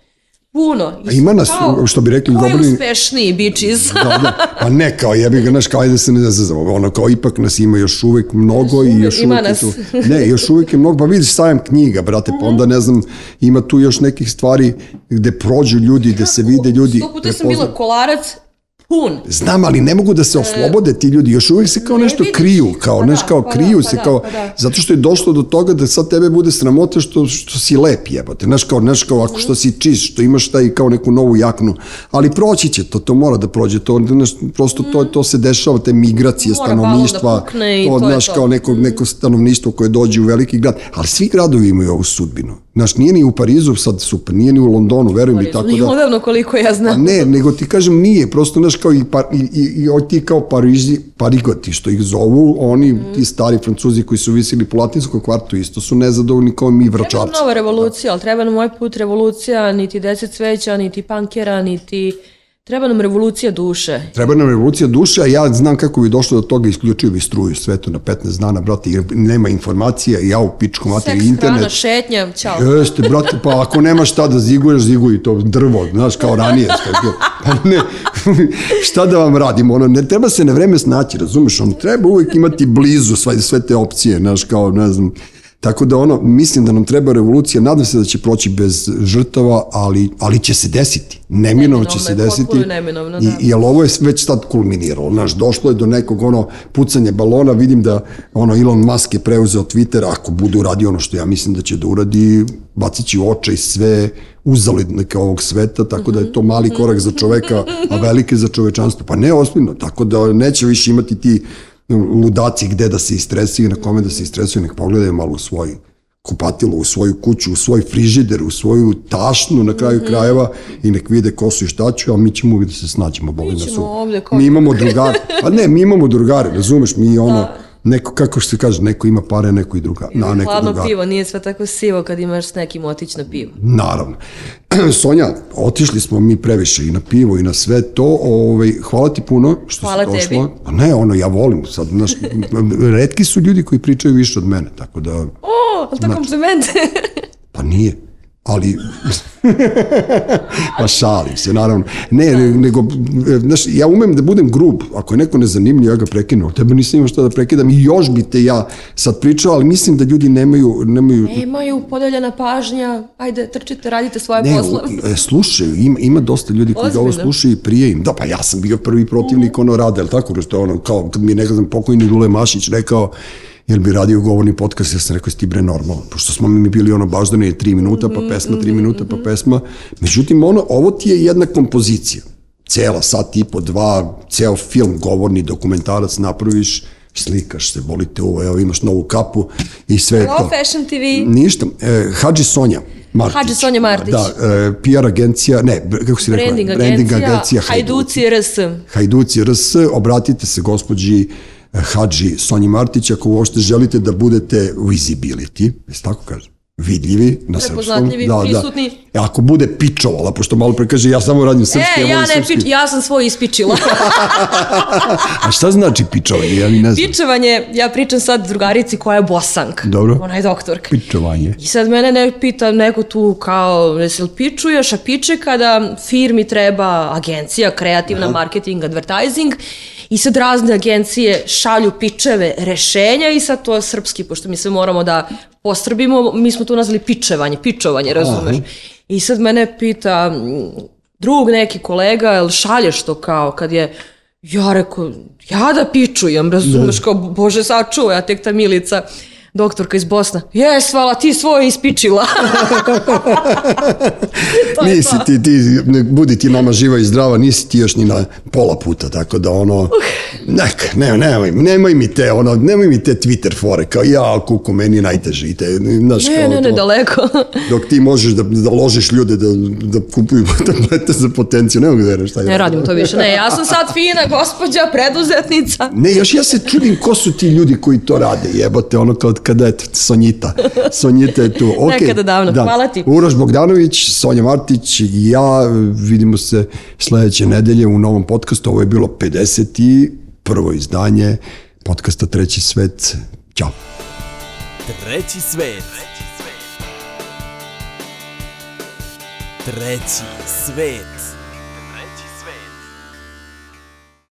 Puno. I A ima nas, kao, što bi rekli ko je goblini- uspešniji, bitches? Da, da. Pa ne, kao jebi ga, znaš, kao ajde se ne zazavamo, ono, kao ipak nas ima još uvek mnogo i još uvek nas. tu, ne, još uvek je mnogo, pa vidiš sajam knjiga, brate, pa onda ne znam, ima tu još nekih stvari gde prođu ljudi, gde se vide ljudi. Sto puta sam bila kolarac, Pun. Znam, ali ne mogu da se oslobode ti ljudi, još uvijek se kao Ne nešto vidiš kriju, kao Pa nešto da, kao pa da, kriju pa se da, kao, pa da. zato što je došlo do toga da sad tebe bude sramota što, što si lep jebote, znaš kao, znaš kao ako što si čist, što imaš taj kao neku novu jaknu, ali proći će to, to mora da prođe, to, znaš, prosto to, to se dešava, te migracije Mora da stanovništva, pukne i to, znaš, to. kao neko, neko stanovništvo koje dođe u veliki grad, ali svi gradovi imaju ovu sudbinu, znaš, nije ni u Parizu sad super, nije ni u Londonu, veruj mi, tako Nije da... odavno koliko ja A znam. ne, nego ti kažem nije, prosto znaš kao i, par, i, i, i ovi ti kao Parizi, parigoti što ih zovu, oni, Mhm. ti stari francuzi koji su visili po latinskom kvartu isto su nezadovoljni kao mi Treba vračarci. nova revolucija, ali treba nam ovaj put revolucija, niti deset cveća, niti pankera, niti... Treba nam revolucija duše. Treba nam revolucija duše, a ja znam kako bi došlo do toga, isključio bi struju svetu na 15 dana, brate, jer nema informacija, ja u pičku mater, Seks, internet. hrana, šetnja, ćao. Jeste, brate, pa ako nemaš šta da ziguješ, ziguj to drvo, znaš, kao ranije. Što, pa ne, šta da vam radim, ono, ne treba se na vreme snaći, razumeš, ono, treba uvijek imati blizu sve, sve te opcije, znaš, kao, ne znam, Tako da ono, mislim da nam treba revolucija, nadam se da će proći bez žrtava, ali, ali će se desiti. Neminovno će se desiti. neminovno, I, da. jer ovo je već sad kulminiralo. Znaš, došlo je do nekog ono pucanje balona, vidim da ono Elon Musk je preuzeo Twitter, ako bude uradio ono što ja mislim da će da uradi, bacit će oče i sve uzalidnike ovog sveta, tako da je to mali korak za čoveka, a veliki za čovečanstvo. Pa ne, ozbiljno, tako da neće više imati ti ludaci gde da se istresuju, na kome da se istresuju, nek pogledaju malo u svoj kupatilo, u svoju kuću, u svoj frižider, u svoju tašnu na kraju krajeva i nek vide ko su i šta ću, a mi ćemo uvijek da se snađemo, boli nas Mi imamo drugare, pa ne, mi imamo drugare, razumeš, mi ono, neko, kako se kaže, neko ima pare, neko i druga, na neko Hladno drugare. pivo, nije sve tako sivo kad imaš s nekim otići na pivo. Naravno. Sonja, otišli smo mi previše i na pivo i na sve to. Ovaj, hvala ti puno što Hvala si došla. tebi. Pa ne, ono, ja volim. Sad, znaš, redki su ljudi koji pričaju više od mene, tako da, O, ali to kompliment. pa nije. Ali, pa šalim se, naravno. Ne, ne, nego, znaš, ja umem da budem grub. Ako je neko nezanimljiv, ja ga prekinem. Tebe nisam imao šta da prekidam i još bi te ja sad pričao, ali mislim da ljudi nemaju, nemaju Imaju podeljena pažnja, ajde, trčite, radite svoje Ne, posle. u- e, slušaju, ima, ima dosta ljudi koji ovo slušaju i prije im. Da, pa ja sam bio prvi protivnik ono rada, jel tako? Što ono, kao, kad mi je nekad pokojni Dule Mašić rekao, jel bi radio govorni podcast, ja sam rekao, ti bre normalno, pošto smo mi bili ono baždane tri minuta, pa pesma, tri minuta, pa pesma. Međutim, ono, ovo ti je jedna kompozicija. Cela sat i po, dva, ceo film, govorni dokumentarac napraviš, slikaš se, volite ovo, evo imaš novu kapu i sve je Hello to. Fashion TV. Ništa. E, Hadži Sonja Martić. Hadži Sonja Martić. Da, e, PR agencija, ne, kako si rekla? Branding agencija, Hajduci RS. Hajduci RS, obratite se gospođi Hadži Sonji Martić ako uopšte želite da budete visibility, jesi tako kaže? vidljivi na srpskom. Prepoznatljivi, prisutni. E, ako bude pičovala, pošto malo pre kaže ja samo radim srpski, E, ja volim ne srpski. pič, ja sam svoj ispičila. A šta znači pičovanje? Ja ne znam. Pičevanje, ja pričam sad drugarici koja je bosank. Dobro. Ona je doktorka. Pičovanje. I sad mene ne pita neko tu kao, jesi li pičuješ, a piče kada firmi treba agencija, kreativna, marketing, advertising, i sad razne agencije šalju pičeve rešenja i sad to je srpski, pošto mi sve moramo da postrbimo, mi smo to nazvali pičevanje, pičovanje, razumeš? I sad mene pita drug neki kolega, jel šalješ to kao kad je Ja rekao, ja da pičujem, razumeš, kao, bože, sačuvaj, a tek ta Milica, doktorka iz Bosna, jes, hvala, ti svoje ispičila. je Nisi to. ti, ti, ne, budi ti mama živa i zdrava, nisi ti još ni na pola puta, tako da ono, neka, ne, nemoj, nemoj mi te, ono, nemoj mi te Twitter fore, kao ja, kuku, meni je najteže i te, znaš, Ne, kao ne, ne, to, daleko. dok ti možeš da, da ložiš ljude da, da kupuju tablete za potenciju, ne mogu da šta Ne radim to više. Ne, ja sam sad fina gospođa, preduzetnica. Ne, još ja se čudim ko su ti ljudi koji to rade, jebote, ono kao kada je Sonjita. Sonjita je tu. Okay, Nekada davno. Hvala ti. Uroš Bogdanović, Sonja Martić i ja vidimo se sledeće nedelje u novom podcastu. Ovo je bilo 51. izdanje podcasta Treći svet. Ćao. Treći svet. Treći svet.